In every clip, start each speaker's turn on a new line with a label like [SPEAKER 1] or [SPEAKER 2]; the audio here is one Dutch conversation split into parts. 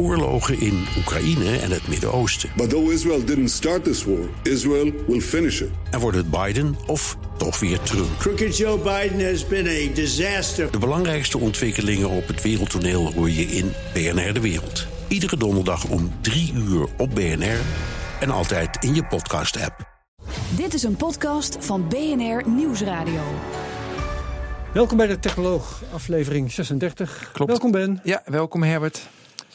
[SPEAKER 1] oorlogen in Oekraïne en het Midden-Oosten.
[SPEAKER 2] But though Israel didn't start this war, Israel will finish it.
[SPEAKER 1] En wordt het Biden of toch weer Trump?
[SPEAKER 3] Crooked Joe Biden has been a disaster.
[SPEAKER 1] De belangrijkste ontwikkelingen op het wereldtoneel hoor je in BNR De Wereld. Iedere donderdag om 3 uur op BNR en altijd in je podcast-app.
[SPEAKER 4] Dit is een podcast van BNR Nieuwsradio.
[SPEAKER 5] Welkom bij de Technoloog, aflevering 36.
[SPEAKER 6] Klopt.
[SPEAKER 5] Welkom Ben.
[SPEAKER 6] Ja, welkom Herbert.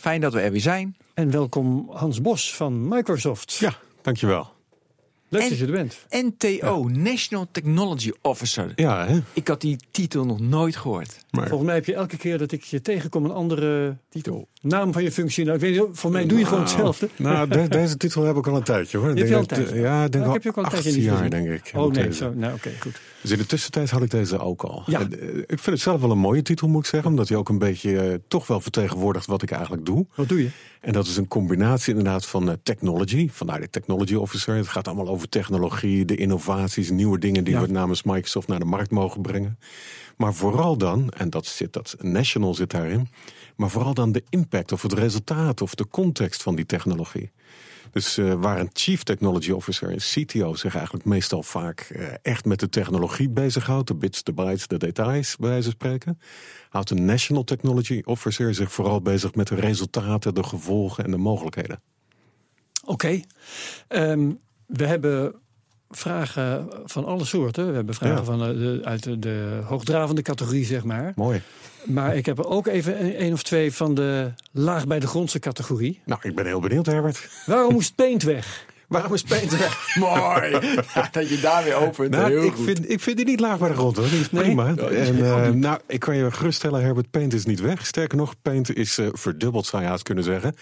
[SPEAKER 6] Fijn dat we er weer zijn.
[SPEAKER 5] En welkom Hans Bos van Microsoft.
[SPEAKER 7] Ja, dankjewel.
[SPEAKER 5] Leuk
[SPEAKER 6] En-
[SPEAKER 5] dat je er bent.
[SPEAKER 6] NTO, National Technology Officer.
[SPEAKER 7] Ja, hè?
[SPEAKER 6] Ik had die titel nog nooit gehoord.
[SPEAKER 7] Maar,
[SPEAKER 5] Volgens mij heb je elke keer dat ik je tegenkom een andere titel. Naam van je functie. Nou, ik weet niet, volgens mij doe je gewoon hetzelfde.
[SPEAKER 7] Nou, de- deze titel heb ik al een tijdje hoor. Ik
[SPEAKER 5] heb
[SPEAKER 7] denk
[SPEAKER 5] je al
[SPEAKER 7] dat-
[SPEAKER 5] een tijdje?
[SPEAKER 7] Ja, ik denk
[SPEAKER 5] Oh, ik
[SPEAKER 7] al
[SPEAKER 5] heb je ook al een
[SPEAKER 7] acht
[SPEAKER 5] tijdje niet
[SPEAKER 7] jaar, denk ik.
[SPEAKER 5] Oh nee,
[SPEAKER 7] deze.
[SPEAKER 5] zo. Nou, oké, goed.
[SPEAKER 7] Dus in de tussentijd had ik deze ook al.
[SPEAKER 5] Ja.
[SPEAKER 7] En, eh, ik vind het zelf wel een mooie titel, moet ik zeggen. Omdat hij ook een beetje eh, toch wel vertegenwoordigt wat ik eigenlijk doe.
[SPEAKER 5] Wat doe je?
[SPEAKER 7] En dat is een combinatie inderdaad van eh, technology. Vandaar de technology officer. Het gaat allemaal over technologie, de innovaties, nieuwe dingen die
[SPEAKER 5] Ja.
[SPEAKER 7] we namens Microsoft naar de markt mogen brengen. Maar vooral dan, en dat zit dat national zit daarin. Maar vooral dan de impact of het resultaat of de context van die technologie. Dus eh, waar een Chief Technology Officer, een CTO, zich eigenlijk meestal vaak eh, echt met de technologie bezighoudt, de bits, de bytes, de details, bij wijze van spreken, houdt een National Technology Officer zich vooral bezig met de resultaten, de gevolgen en de mogelijkheden.
[SPEAKER 5] Oké. Ehm, we hebben vragen van alle soorten. We hebben vragen
[SPEAKER 7] Ja.
[SPEAKER 5] van eh, de, uit de, de hoogdravende categorie, zeg maar.
[SPEAKER 7] Mooi.
[SPEAKER 5] Maar ik heb er ook even een, een of twee van de laag bij de grondse categorie.
[SPEAKER 7] Nou, ik ben heel benieuwd, Herbert.
[SPEAKER 5] Waarom moest Paint weg?
[SPEAKER 7] Waarom is Paint weg?
[SPEAKER 6] Mooi. Ja, dat je daar weer opent.
[SPEAKER 7] Nou,
[SPEAKER 6] Heel
[SPEAKER 7] ik,
[SPEAKER 6] goed.
[SPEAKER 7] vind, ik vind die niet laag bij de grond hoor. Die is
[SPEAKER 5] Nee?
[SPEAKER 7] prima. en, eh, nou, ik kan je geruststellen, Herbert, Paint is niet weg. Sterker nog, Paint is eh, verdubbeld, zou je haast kunnen zeggen.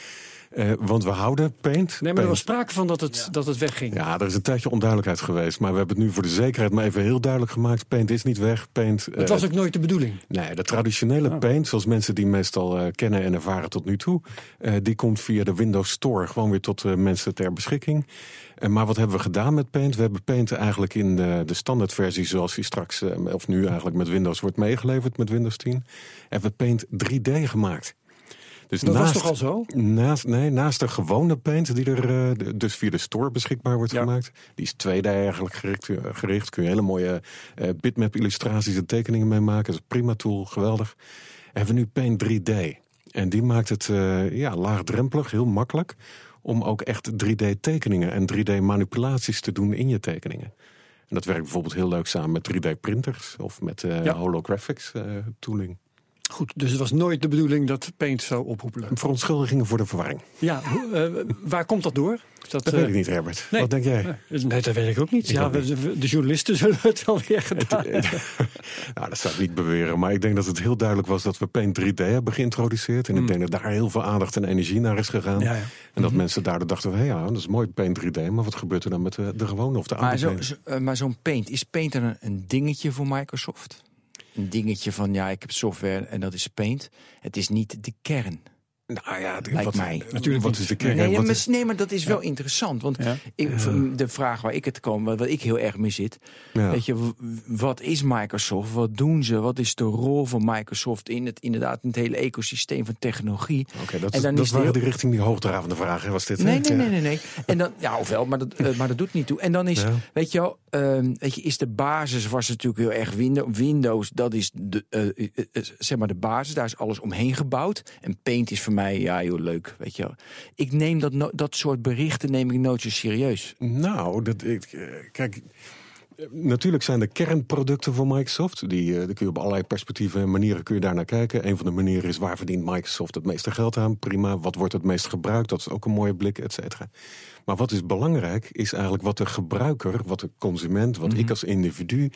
[SPEAKER 7] Eh, want we houden Paint.
[SPEAKER 5] Nee, maar er was sprake van dat het, dat het wegging.
[SPEAKER 7] Ja, er is een tijdje onduidelijkheid geweest. Maar we hebben het nu voor de zekerheid maar even heel duidelijk gemaakt. Paint is niet weg. Paint,
[SPEAKER 5] Het
[SPEAKER 7] eh,
[SPEAKER 5] was ook nooit de bedoeling.
[SPEAKER 7] Nee, de traditionele
[SPEAKER 5] Oh.
[SPEAKER 7] Paint, zoals mensen die meestal eh, kennen en ervaren tot nu toe, eh, die komt via de Windows Store gewoon weer tot eh, mensen ter beschikking. Eh, maar wat hebben we gedaan met Paint? We hebben Paint eigenlijk in de, de standaardversie, zoals die straks, eh, of nu eigenlijk met Windows wordt meegeleverd met Windows 10, hebben we Paint 3D gemaakt. Dus
[SPEAKER 5] Dat was toch al zo?
[SPEAKER 7] Naast, nee, naast de gewone paint die er eh, dus via de store beschikbaar wordt
[SPEAKER 5] Ja.
[SPEAKER 7] gemaakt. Die is 2D eigenlijk gericht. eh, gericht. Kun je hele mooie eh, bitmap illustraties en tekeningen mee maken. Dat is een prima tool, geweldig. Hebben we nu Paint 3D. En die maakt het eh, ja, laagdrempelig, heel makkelijk. Om ook echt 3D tekeningen en 3D manipulaties te doen in je tekeningen. En dat werkt bijvoorbeeld heel leuk samen met 3D printers of met eh,
[SPEAKER 5] Ja.
[SPEAKER 7] holographics eh, tooling.
[SPEAKER 5] Goed, dus het was nooit de bedoeling dat Paint zou ophoepelen.
[SPEAKER 7] Verontschuldigingen voor de verwarring.
[SPEAKER 5] Ja, hoe- eh, waar komt dat door? Dat,
[SPEAKER 7] Dat
[SPEAKER 5] eh,
[SPEAKER 7] weet ik niet, Herbert.
[SPEAKER 5] nee.
[SPEAKER 7] Wat denk jij?
[SPEAKER 5] Nee, dat weet ik ook niet.
[SPEAKER 7] Ik
[SPEAKER 5] ja,
[SPEAKER 7] niet.
[SPEAKER 5] De journalisten zullen het alweer gedaan hebben.
[SPEAKER 7] nou, dat zou ik niet beweren. Maar ik denk dat het heel duidelijk was dat we Paint 3D hebben geïntroduceerd. En ik denk dat daar heel veel aandacht en energie naar is gegaan.
[SPEAKER 5] Mm. Ja, ja.
[SPEAKER 7] En dat mensen daardoor dachten van, hé ja, dat is mooi Paint 3D. Maar wat gebeurt er dan met de, de gewone of de oude
[SPEAKER 6] Maar zo-
[SPEAKER 7] Paint?
[SPEAKER 6] zo- eh, maar zo'n Paint, is Paint dan een, een dingetje voor Microsoft? Een dingetje van, ja, ik heb software en dat is Paint. Het is niet de kern.
[SPEAKER 7] Nou ja, de-
[SPEAKER 6] Lijkt
[SPEAKER 7] wat,
[SPEAKER 6] mij.
[SPEAKER 7] Natuurlijk wat is de kern?
[SPEAKER 6] Nee, ja, maar,
[SPEAKER 7] is-
[SPEAKER 6] nee, maar dat is wel interessant. Want
[SPEAKER 5] Ja.
[SPEAKER 6] ik, de vraag waar ik het kom, wat, wat ik heel erg mee zit.
[SPEAKER 7] Ja.
[SPEAKER 6] Weet je, wat is Microsoft? Wat doen ze? Wat is de rol van Microsoft in het, inderdaad, in het hele ecosysteem van technologie?
[SPEAKER 7] Oké, dat,
[SPEAKER 6] En
[SPEAKER 7] is,
[SPEAKER 6] dan
[SPEAKER 7] dat
[SPEAKER 6] is de
[SPEAKER 7] waren
[SPEAKER 6] heel-
[SPEAKER 7] die richting die hoogdravende vragen, was dit?
[SPEAKER 6] Nee, nee,
[SPEAKER 7] Ja.
[SPEAKER 6] nee, nee, nee. En dan, ja, ofwel, maar dat, eh, maar dat doet niet toe. En dan is,
[SPEAKER 7] Ja.
[SPEAKER 6] weet je wel, ehm, weet je, is de basis was natuurlijk heel erg Windows. Windows, dat is de, eh, eh, eh, zeg maar de basis. Daar is alles omheen gebouwd. En Paint is voor mij, ja, heel leuk, weet je wel. Ik neem dat, no- dat soort berichten neem ik nooit zo serieus.
[SPEAKER 7] Nou, dat, ik, eh, kijk, eh, natuurlijk zijn er kernproducten van Microsoft. Die, eh, daar kun je op allerlei perspectieven en manieren kun je daar naar kijken. Een van de manieren is waar verdient Microsoft het meeste geld aan? Prima. Wat wordt het meest gebruikt? Dat is ook een mooie blik, et cetera. Maar wat is belangrijk, is eigenlijk wat de gebruiker, wat de consument, wat ik als individu,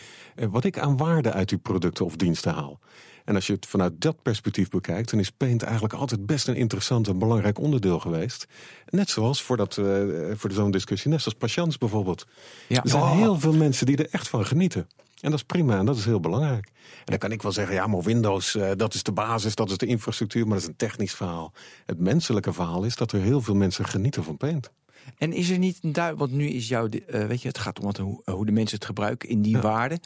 [SPEAKER 7] wat ik aan waarde uit die producten of diensten haal. En als je het vanuit dat perspectief bekijkt, dan is Paint eigenlijk altijd best een interessant en belangrijk onderdeel geweest. Net zoals voor, dat, eh, voor zo'n discussie, net zoals patiënts bijvoorbeeld.
[SPEAKER 6] Ja.
[SPEAKER 7] Er zijn heel veel mensen die er echt van genieten. En dat is prima en dat is heel belangrijk. En dan kan ik wel zeggen, ja, maar Windows, eh, dat is de basis, dat is de infrastructuur, maar dat is een technisch verhaal. Het menselijke verhaal is dat er heel veel mensen genieten van Paint.
[SPEAKER 6] En is er niet een duidelijk, want nu is jouw, eh, weet je, het gaat om wat, hoe, hoe de mensen het gebruiken in die waarden.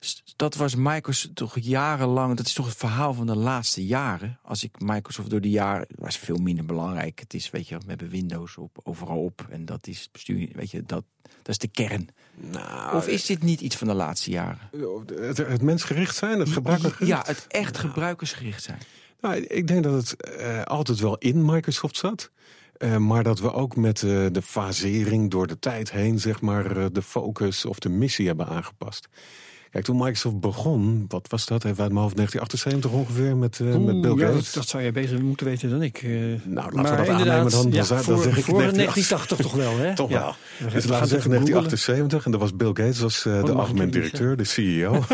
[SPEAKER 6] S- Dat was Microsoft toch jarenlang, dat is toch het verhaal van de laatste jaren. Als ik Microsoft door de jaren, was veel minder belangrijk. Het is, weet je, we hebben Windows op, overal op. En dat is bestuur, weet je, dat, dat is de kern.
[SPEAKER 7] Nou,
[SPEAKER 6] Of is dit niet iets van de laatste jaren?
[SPEAKER 7] het, het mensgericht zijn, het gebruikergericht?
[SPEAKER 6] Ja, het echt gebruikersgericht zijn.
[SPEAKER 7] Nou, ik denk dat het eh, altijd wel in Microsoft zat. Eh, maar dat we ook met eh, de fasering door de tijd heen, zeg maar, eh, de focus of de missie hebben aangepast. Kijk, toen Microsoft begon, wat was dat? Even uit mijn hoofd 1978 ongeveer met, eh, met Bill
[SPEAKER 5] Oeh, ja,
[SPEAKER 7] Gates.
[SPEAKER 5] dat, dat zou je beter moeten weten dan ik. eh.
[SPEAKER 7] laten we dat aannemen dan. Dan
[SPEAKER 5] ja,
[SPEAKER 7] zou- dan
[SPEAKER 5] voor,
[SPEAKER 7] zeg ik
[SPEAKER 5] voor
[SPEAKER 7] 1980
[SPEAKER 5] 1980 toch wel, hè?
[SPEAKER 7] Toch
[SPEAKER 5] Ja.
[SPEAKER 7] wel.
[SPEAKER 5] We
[SPEAKER 7] Dus laten we zeggen
[SPEAKER 5] het googlen.
[SPEAKER 7] 1978 en dat was Bill Gates als eh, de algemeen directeur, de CEO.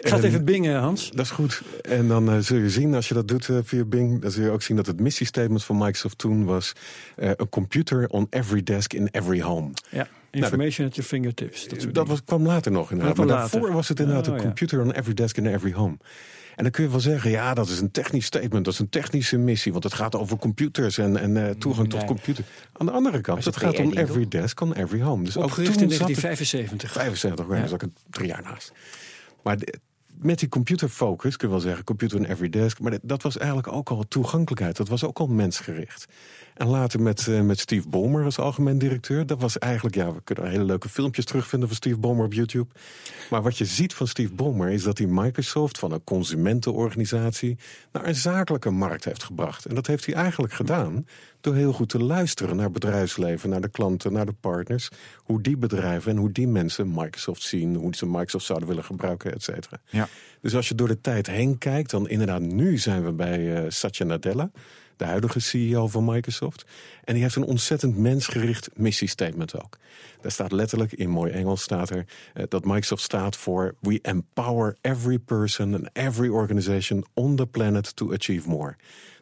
[SPEAKER 5] Ik ga het even bingen, Hans.
[SPEAKER 7] Dat is goed. En dan zul je zien, als je dat doet via Bing, dan zul je ook zien dat het missiestatement van Microsoft toen was: A computer on every desk in every home.
[SPEAKER 5] Ja, information at your fingertips. Dat,
[SPEAKER 7] Dat was, kwam later nog inderdaad.
[SPEAKER 5] Dat
[SPEAKER 7] Maar daarvoor was het inderdaad
[SPEAKER 5] Oh,
[SPEAKER 7] een computer on every desk in every home. En dan kun je wel zeggen, ja, dat is een technisch statement, dat is een technische missie, want het gaat over computers en, en eh, toegang tot computer. Aan de andere kant, het gaat om every desk on every home. Dus ook
[SPEAKER 5] Opgericht
[SPEAKER 7] toen
[SPEAKER 5] in
[SPEAKER 7] zat het-
[SPEAKER 5] 1975.
[SPEAKER 7] 75, ja. zat ik er drie jaar naast. Maar de- met die computerfocus kun je wel zeggen, computer on every desk. Maar dat was eigenlijk ook al toegankelijkheid. Dat was ook al mensgericht. En later met, eh, met Steve Ballmer als algemeen directeur. Dat was eigenlijk, ja, we kunnen hele leuke filmpjes terugvinden van Steve Ballmer op YouTube. Maar wat je ziet van Steve Ballmer is dat hij Microsoft van een consumentenorganisatie naar een zakelijke markt heeft gebracht. En dat heeft hij eigenlijk gedaan door heel goed te luisteren naar bedrijfsleven, naar de klanten, naar de partners. Hoe die bedrijven en hoe die mensen Microsoft zien, hoe ze Microsoft zouden willen gebruiken, et cetera.
[SPEAKER 6] Ja.
[SPEAKER 7] Dus als je door de tijd heen kijkt, dan inderdaad, nu zijn we bij eh, Satya Nadella, de huidige CEO van Microsoft. En die heeft een ontzettend mensgericht missiestatement ook. Daar staat letterlijk, in mooi Engels staat er, eh, dat Microsoft staat voor We empower every person and every organization on the planet to achieve more.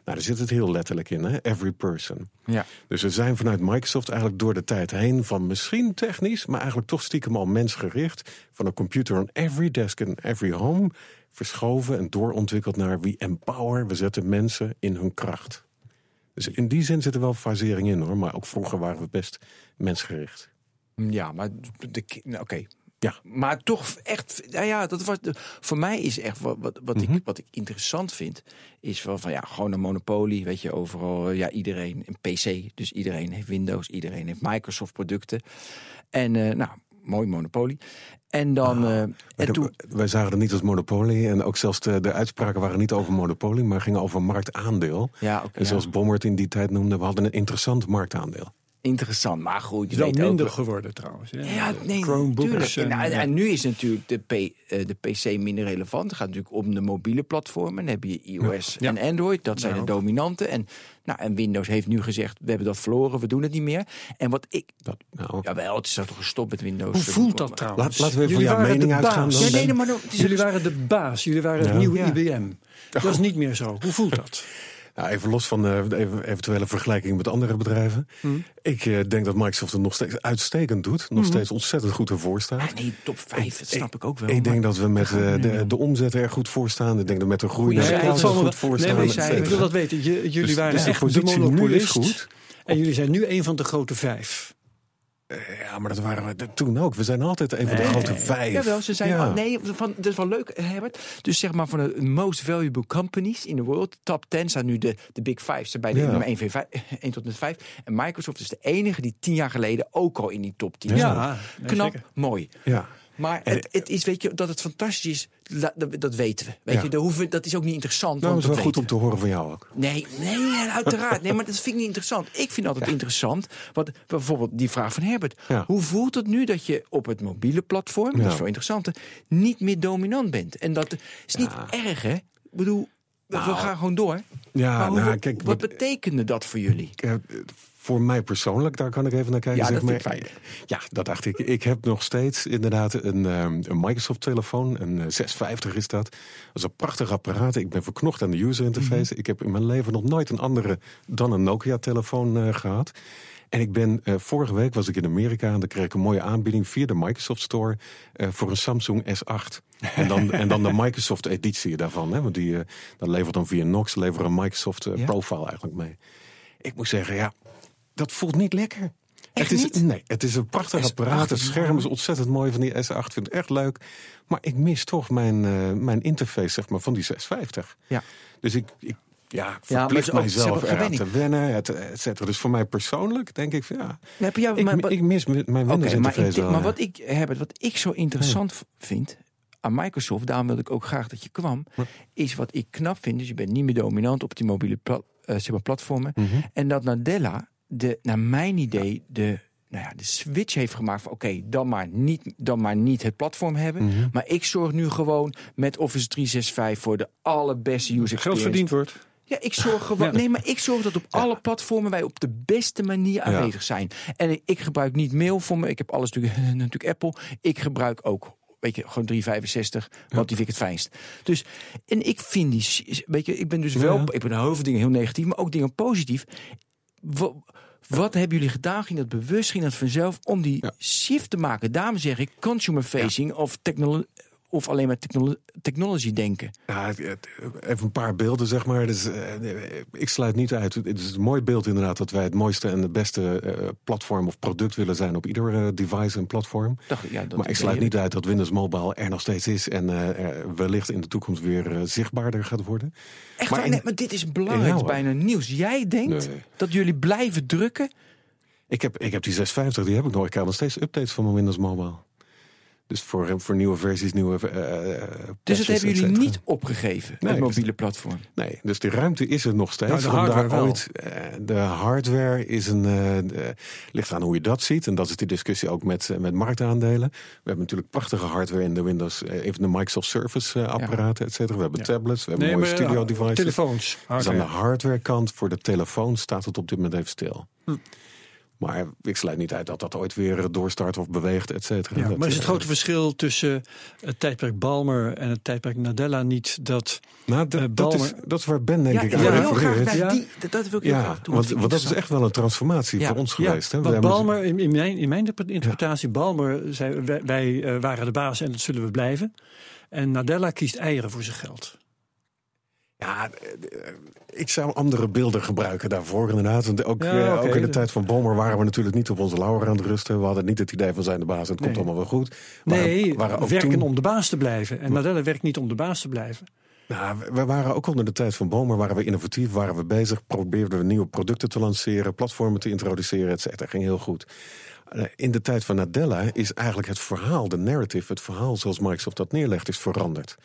[SPEAKER 7] Nou, daar zit het heel letterlijk in, hè? every person.
[SPEAKER 6] Ja.
[SPEAKER 7] Dus we zijn vanuit Microsoft eigenlijk door de tijd heen van misschien technisch, maar eigenlijk toch stiekem al mensgericht. Van een computer on every desk and every home. Verschoven en doorontwikkeld naar we empower. We zetten mensen in hun kracht. Dus in die zin zit er wel fasering in hoor. Maar ook vroeger waren we best mensgericht.
[SPEAKER 6] Ja, maar de, nou, oké.
[SPEAKER 7] Ja.
[SPEAKER 6] Maar toch echt, nou ja, dat was de, voor mij is echt wat, wat, wat,
[SPEAKER 7] Mhm.
[SPEAKER 6] ik, wat ik interessant vind, is wel van ja, gewoon een monopolie, weet je, overal, ja, iedereen een PC, dus iedereen heeft Windows, iedereen heeft Microsoft producten. En eh, nou, mooi monopolie. En dan, eh, en toen,
[SPEAKER 7] de- wij zagen het niet als monopolie. En ook zelfs de, de uitspraken waren niet over monopolie, maar gingen over marktaandeel.
[SPEAKER 6] ja,
[SPEAKER 7] En zoals Bommer het in die tijd noemde, we hadden een interessant marktaandeel.
[SPEAKER 6] Interessant, maar goed, je
[SPEAKER 5] is wel
[SPEAKER 6] weet ook
[SPEAKER 5] minder
[SPEAKER 6] wel-
[SPEAKER 5] geworden trouwens. hè.
[SPEAKER 6] Ja, nee,
[SPEAKER 5] Chromebooks.
[SPEAKER 6] tuurlijk. En, nu is natuurlijk de, P, eh, de PC minder relevant. Het gaat natuurlijk om de mobiele platformen. Dan heb je iOS
[SPEAKER 5] Ja.
[SPEAKER 6] en Android. Dat zijn de
[SPEAKER 5] Daarop.
[SPEAKER 6] dominanten. En, nou, en Windows heeft nu gezegd, we hebben dat verloren. We doen het niet meer. En wat ik...
[SPEAKER 7] Dat, nou,
[SPEAKER 6] Jawel, het is toch gestopt met Windows.
[SPEAKER 5] Hoe voelt dat trouwens?
[SPEAKER 7] Laat- laten we even
[SPEAKER 5] Jullie
[SPEAKER 7] van jouw
[SPEAKER 5] waren de
[SPEAKER 7] mening uitgaan
[SPEAKER 5] baas.
[SPEAKER 7] dan.
[SPEAKER 6] Ja, nee, nee, maar het
[SPEAKER 5] Jullie waren de baas. Jullie waren het nieuwe
[SPEAKER 6] Ja.
[SPEAKER 5] IBM. Dat is niet meer zo. Hoe voelt dat?
[SPEAKER 7] Nou, even los van de even- eventuele vergelijking met andere bedrijven.
[SPEAKER 6] Hmm.
[SPEAKER 7] Ik eh, denk dat Microsoft het nog steeds uitstekend doet. Nog steeds ontzettend goed ervoor staat.
[SPEAKER 6] Nee, top 5, dat snap ik ook wel.
[SPEAKER 7] Ik denk dat we met eh, de, de omzet er goed voor staan. Ik denk dat we met de groei naar de
[SPEAKER 5] zal
[SPEAKER 7] goed voor
[SPEAKER 5] nee,
[SPEAKER 7] staan. et
[SPEAKER 5] ik- wil dat weten. Je- jullie
[SPEAKER 7] Dus-
[SPEAKER 5] waren
[SPEAKER 7] dus de
[SPEAKER 5] echt de
[SPEAKER 7] is
[SPEAKER 5] monopolist.
[SPEAKER 7] goed.
[SPEAKER 5] En jullie zijn nu een van de grote vijf.
[SPEAKER 7] Ja, maar dat waren we toen ook. We zijn altijd een van de grote vijf.
[SPEAKER 6] Jawel, ze zijn.
[SPEAKER 7] Ja.
[SPEAKER 6] al- nee, van, dat is wel leuk, Herbert. Dus zeg maar van de most valuable companies in the world. Top 10 staan nu de, de Big Five. Zijn bij de
[SPEAKER 7] Ja.
[SPEAKER 6] nummer 1, 1 tot en met 5. En Microsoft is de enige die tien jaar geleden ook al in die top 10
[SPEAKER 5] Ja,
[SPEAKER 6] stond.
[SPEAKER 5] nee,
[SPEAKER 6] Knap, mooi.
[SPEAKER 7] Ja.
[SPEAKER 6] Maar het, het is, weet je, dat het fantastisch is, dat, dat weten we. Weet
[SPEAKER 7] Ja.
[SPEAKER 6] je, dat, hoeven, dat is ook niet interessant.
[SPEAKER 7] Nou, dat is wel goed om te horen van jou ook.
[SPEAKER 6] Nee, nee, uiteraard. Nee, maar dat vind ik niet interessant. Ik vind altijd interessant. Wat, bijvoorbeeld die vraag van Herbert.
[SPEAKER 7] Ja.
[SPEAKER 6] Hoe voelt het nu dat je op het mobiele platform, dat is veel interessanter, niet meer dominant bent? En dat is niet erg, hè? Ik bedoel, we- we gaan gewoon door.
[SPEAKER 7] Ja,
[SPEAKER 6] hoe-
[SPEAKER 7] nou, kijk,
[SPEAKER 6] wat
[SPEAKER 7] wat-
[SPEAKER 6] betekende dat voor jullie?
[SPEAKER 7] Eh, voor mij persoonlijk, daar kan ik even naar kijken.
[SPEAKER 6] Ja,
[SPEAKER 7] zeg
[SPEAKER 6] dat
[SPEAKER 7] maar.
[SPEAKER 6] ik.
[SPEAKER 7] Ja, dat dacht ik. Ik heb nog steeds inderdaad een, ehm, een Microsoft-telefoon. Een eh, 650 is dat. Dat is een prachtig apparaat. Ik ben verknocht aan de user interface.
[SPEAKER 6] Mhm.
[SPEAKER 7] Ik heb in mijn leven nog nooit een andere dan een Nokia-telefoon eh, gehad. En ik ben, eh, vorige week was ik in Amerika en dan kreeg ik een mooie aanbieding via de Microsoft Store eh, voor een Samsung S8. En dan, en dan de Microsoft-editie daarvan. Hè, want die, eh, dat levert dan via Nox, leveren een Microsoft eh. Profile eigenlijk mee. Ik moet zeggen, ja, dat voelt niet lekker.
[SPEAKER 6] Echt
[SPEAKER 7] het is,
[SPEAKER 6] niet?
[SPEAKER 7] Nee, het is een prachtig
[SPEAKER 6] S8
[SPEAKER 7] apparaat. Het scherm is ontzettend mooi van die S8. Ik vind het echt leuk. Maar ik mis toch mijn, eh, mijn interface zeg maar, van die 650.
[SPEAKER 6] Ja.
[SPEAKER 7] Dus ik, ik ja,
[SPEAKER 6] maar
[SPEAKER 7] verplicht
[SPEAKER 6] ook-
[SPEAKER 7] mijzelf eraan te wennen, et, et cetera. Dus voor mij persoonlijk denk ik van ja,
[SPEAKER 6] heb je,
[SPEAKER 7] ik,
[SPEAKER 6] maar, maar-
[SPEAKER 7] ik mis mijn Windows
[SPEAKER 6] maar,
[SPEAKER 7] interface
[SPEAKER 6] ik,
[SPEAKER 7] wel.
[SPEAKER 6] maar
[SPEAKER 7] ja.
[SPEAKER 6] wat ik heb, wat ik zo interessant vind aan Microsoft, daarom wilde ik ook graag dat je kwam,
[SPEAKER 7] Ja.
[SPEAKER 6] is wat ik knap vind. Dus je bent niet meer dominant op die mobiele eh, zeg maar platformen.
[SPEAKER 7] Mhm.
[SPEAKER 6] En dat Nadella, de, naar mijn idee, de, nou ja, de switch heeft gemaakt van oké, dan, maar niet, dan maar niet het platform hebben.
[SPEAKER 7] Mhm.
[SPEAKER 6] Maar ik zorg nu gewoon met Office 365 voor de allerbeste user
[SPEAKER 5] Geld
[SPEAKER 6] experience.
[SPEAKER 5] verdiend wordt.
[SPEAKER 6] Ja, ik zorg gewoon.
[SPEAKER 5] Ja.
[SPEAKER 6] Nee, maar ik zorg dat op alle platformen wij op de beste manier aanwezig zijn. En ik, ik gebruik niet mail voor me. Ik heb alles natuurlijk, natuurlijk Apple. Ik gebruik ook. Weet je, gewoon 365, want die vind ik het fijnst. Dus, en ik vind die, weet je, ik ben dus wel, ik ben heel veel dingen heel negatief, maar ook dingen positief. Wat hebben jullie gedaan? Ging dat bewust? Ging dat vanzelf? Om die shift te maken. Daarom zeg ik consumer facing of, technolo- of alleen maar technolo- technology denken.
[SPEAKER 7] Ja, even een paar beelden, zeg maar. Dus, eh, ik sluit niet uit. Het is een mooi beeld inderdaad dat wij het mooiste en het beste eh, platform of product willen zijn op ieder eh, device en platform.
[SPEAKER 6] Dacht, ja, dat
[SPEAKER 7] maar ik sluit niet uit dat Windows Mobile er nog steeds is en wellicht in de toekomst weer zichtbaarder gaat worden.
[SPEAKER 6] Echt
[SPEAKER 7] Maar
[SPEAKER 6] waar?
[SPEAKER 7] in-
[SPEAKER 6] nee, maar dit is belangrijk,
[SPEAKER 7] hoor.
[SPEAKER 6] bijna nieuws. Jij denkt
[SPEAKER 7] Nee.
[SPEAKER 6] dat jullie blijven drukken?
[SPEAKER 7] Ik heb, ik heb die 650, die heb ik nog. Ik krijg nog steeds updates van mijn Windows Mobile. Dus voor, voor nieuwe versies, nieuwe eh, eh,
[SPEAKER 6] Dus dat hebben jullie niet opgegeven,
[SPEAKER 7] Nee,
[SPEAKER 6] het
[SPEAKER 7] dus-
[SPEAKER 6] mobiele platform.
[SPEAKER 7] Nee, dus de ruimte is er nog steeds.
[SPEAKER 5] Nou, de hardware
[SPEAKER 7] daar ooit, eh, de hardware is een, eh, de- ligt aan hoe je dat ziet. En dat is de discussie ook met, met marktaandelen. We hebben natuurlijk prachtige hardware in de Windows, even de Microsoft Surface eh, apparaten, et cetera. We hebben tablets, we hebben
[SPEAKER 5] Nee,
[SPEAKER 7] mooie
[SPEAKER 5] maar,
[SPEAKER 7] studio devices.
[SPEAKER 5] Telefoons.
[SPEAKER 7] Dus aan de
[SPEAKER 5] hardware.
[SPEAKER 7] hardware kant voor de telefoon staat het op dit moment even stil.
[SPEAKER 5] Hm.
[SPEAKER 7] Maar ik sluit niet uit dat dat ooit weer doorstart of beweegt, et cetera.
[SPEAKER 5] Ja, maar is het
[SPEAKER 7] eh,
[SPEAKER 5] grote verschil tussen het tijdperk Balmer en het tijdperk Nadella niet dat
[SPEAKER 7] Nou, dat,
[SPEAKER 5] eh,
[SPEAKER 7] dat, is, dat is waar Ben denk
[SPEAKER 6] Ja,
[SPEAKER 7] ik aan
[SPEAKER 6] heel graag
[SPEAKER 5] Ja.
[SPEAKER 6] die, dat, dat wil ik
[SPEAKER 7] Ja,
[SPEAKER 6] graag doen.
[SPEAKER 7] want, dat is echt wel een transformatie
[SPEAKER 6] Ja.
[SPEAKER 7] voor ons
[SPEAKER 5] Ja,
[SPEAKER 7] geweest. Hè?
[SPEAKER 5] want Balmer, in, in mijn, in mijn interpretatie, Balmer zei wij, wij eh, waren de baas en dat zullen we blijven. En Nadella kiest eieren voor zijn geld.
[SPEAKER 7] Ja, eh, eh, ik zou andere beelden gebruiken daarvoor inderdaad. Want ook,
[SPEAKER 5] Ja,
[SPEAKER 7] eh, ook in de tijd van Balmer waren we natuurlijk niet op onze lauwer aan het rusten. We hadden niet het idee van zijn de baas, het komt allemaal wel goed. Waren-
[SPEAKER 5] Nee,
[SPEAKER 7] waren ook
[SPEAKER 5] werken
[SPEAKER 7] toen-
[SPEAKER 5] om de baas te blijven. En Nadella werkt niet om de baas te blijven.
[SPEAKER 7] Nou, we- waren ook onder de tijd van Balmer, waren we innovatief, waren we bezig, probeerden we nieuwe producten te lanceren, platformen te introduceren, et cetera. Ging heel goed. Eh, In de tijd van Nadella is eigenlijk het verhaal, de narrative, het verhaal zoals Microsoft dat neerlegt, is veranderd.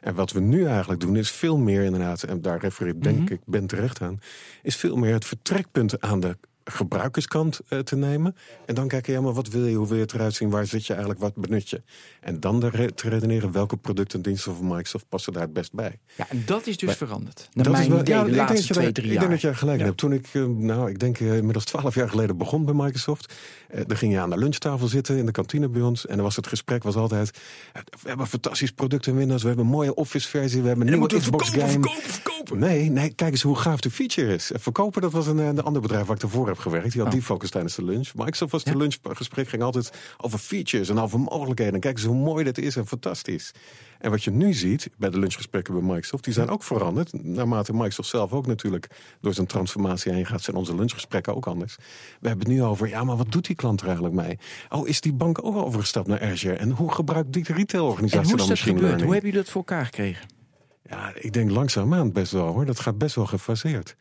[SPEAKER 7] En wat we nu eigenlijk doen is veel meer inderdaad, en daar refereert denk ik Ben terecht aan, is veel meer het vertrekpunt aan de gebruikerskant eh, te nemen. En dan kijken, ja, maar wat wil je, hoe wil je het eruit zien, waar zit je eigenlijk, wat benut je? En dan de te redeneren welke producten en diensten van Microsoft passen daar het best bij.
[SPEAKER 6] Ja, en dat is dus veranderd. Naar
[SPEAKER 7] Dat
[SPEAKER 6] mijn
[SPEAKER 7] is wel-
[SPEAKER 6] idee
[SPEAKER 7] ja,
[SPEAKER 6] de
[SPEAKER 7] ik denk
[SPEAKER 6] laatste
[SPEAKER 7] dat je
[SPEAKER 6] twee,
[SPEAKER 7] daar-
[SPEAKER 6] drie
[SPEAKER 7] Ik
[SPEAKER 6] jaar.
[SPEAKER 7] denk dat jij gelijk
[SPEAKER 5] Ja.
[SPEAKER 7] hebt. Toen ik, eh, nou, ik denk eh, inmiddels twaalf jaar geleden begon bij Microsoft. eh, dan ging je aan de lunchtafel zitten in de kantine bij ons. En dan was het gesprek was altijd... eh, we hebben fantastisch product in Windows. We hebben een mooie Office-versie. We hebben een nieuwe Xbox game. Nee, nee, kijk eens hoe gaaf de feature is. En verkopen, dat was een, een ander bedrijf waar ik daarvoor heb gewerkt. Die had
[SPEAKER 6] Oh.
[SPEAKER 7] die focus tijdens de lunch. Microsoft was de lunchgesprek ging altijd over features en over mogelijkheden. En kijk eens hoe mooi dat is en fantastisch. En wat je nu ziet bij de lunchgesprekken bij Microsoft, die zijn ook veranderd. Naarmate Microsoft zelf ook natuurlijk door zijn transformatie heen gaat, zijn onze lunchgesprekken ook anders. We hebben het nu over, ja, maar wat doet die klant er eigenlijk mee? Oh, is die bank ook overgestapt naar Azure? En hoe gebruikt die retailorganisatie
[SPEAKER 6] hoe is
[SPEAKER 7] dan
[SPEAKER 6] dat
[SPEAKER 7] machine
[SPEAKER 6] gebeurd?
[SPEAKER 7] learning?
[SPEAKER 6] Hoe hebben jullie dat voor elkaar gekregen?
[SPEAKER 7] Ja, ik denk langzaamaan best wel hoor. Dat gaat best wel gefaseerd.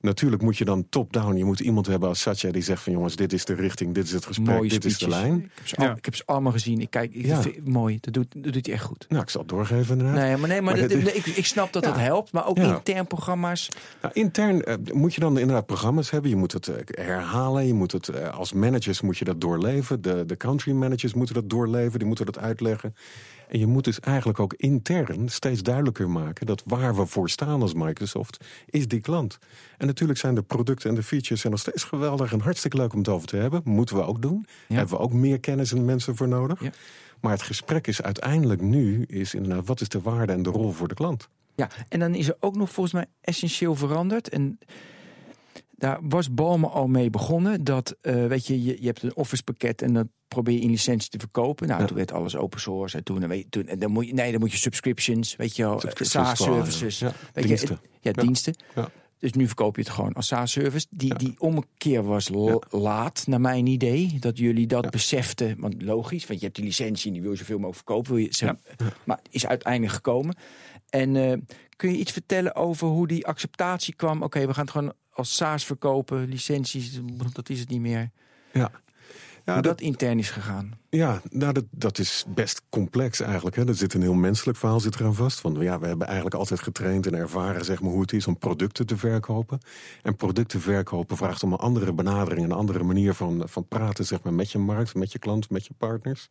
[SPEAKER 7] Natuurlijk moet je dan top-down. Je moet iemand hebben als Satya die zegt van jongens, dit is de richting, dit is het gesprek,
[SPEAKER 6] Mooie
[SPEAKER 7] dit is de lijn.
[SPEAKER 6] Ik heb, ze al-
[SPEAKER 5] Ja.
[SPEAKER 6] ik heb ze allemaal gezien. Ik kijk, ik
[SPEAKER 7] Ja.
[SPEAKER 6] vind- mooi. Dat doet, dat doet hij echt goed.
[SPEAKER 7] Nou, ik zal het doorgeven inderdaad.
[SPEAKER 6] Nee, maar, nee, maar,
[SPEAKER 7] Maar
[SPEAKER 6] dit-
[SPEAKER 7] dit-
[SPEAKER 6] ik, ik snap dat
[SPEAKER 7] Ja.
[SPEAKER 6] dat helpt. Maar ook
[SPEAKER 7] Ja.
[SPEAKER 6] intern programma's.
[SPEAKER 7] Nou, intern eh, moet je dan inderdaad programma's hebben. Je moet het eh, herhalen. Je moet het, eh, als managers moet je dat doorleven. De, de country managers moeten dat doorleven. Die moeten dat uitleggen. En je moet dus eigenlijk ook intern steeds duidelijker maken... dat waar we voor staan als Microsoft, is die klant. En natuurlijk zijn de producten en de features zijn nog steeds geweldig... en hartstikke leuk om het over te hebben. Moeten we ook doen.
[SPEAKER 6] Ja.
[SPEAKER 7] Hebben we ook meer kennis en mensen voor nodig.
[SPEAKER 6] Ja.
[SPEAKER 7] Maar het gesprek is uiteindelijk nu... is inderdaad wat is de waarde en de rol voor de klant.
[SPEAKER 6] Ja, en dan is er ook nog volgens mij essentieel veranderd. En daar was Balmer al mee begonnen. Dat, eh, weet je, je, je hebt een Office pakket en dat probeer je in licentie te verkopen. Nou,
[SPEAKER 7] Ja.
[SPEAKER 6] toen werd alles open source. En toen, en weet, toen en dan moet je, nee, dan moet je subscriptions, weet je wel,
[SPEAKER 7] Subscriptions
[SPEAKER 6] SaaS
[SPEAKER 7] vooral, ja.
[SPEAKER 6] weet
[SPEAKER 7] diensten.
[SPEAKER 6] Je, ja, diensten.
[SPEAKER 7] Ja.
[SPEAKER 6] Dus nu verkoop je het gewoon als SaaS-service. Die, die omkeer was laat, naar mijn idee. Dat jullie dat beseften. Want logisch, want je hebt die licentie en die wil je zoveel mogelijk verkopen. Wil je, Maar is uiteindelijk gekomen. En eh, kun je iets vertellen over hoe die acceptatie kwam? Oké, we gaan het gewoon als SaaS verkopen. Licenties, dat is het niet meer.
[SPEAKER 7] Ja. Ja,
[SPEAKER 6] hoe
[SPEAKER 7] dat,
[SPEAKER 6] dat intern is gegaan.
[SPEAKER 7] ja nou, dat, dat is best complex eigenlijk. Hè. Er zit een heel menselijk verhaal zit eraan vast. Van, ja, we hebben eigenlijk altijd getraind en ervaren zeg maar, hoe het is om producten te verkopen. En producten verkopen vraagt om een andere benadering, een andere manier van, van praten zeg maar, met je markt, met je klant, met je partners.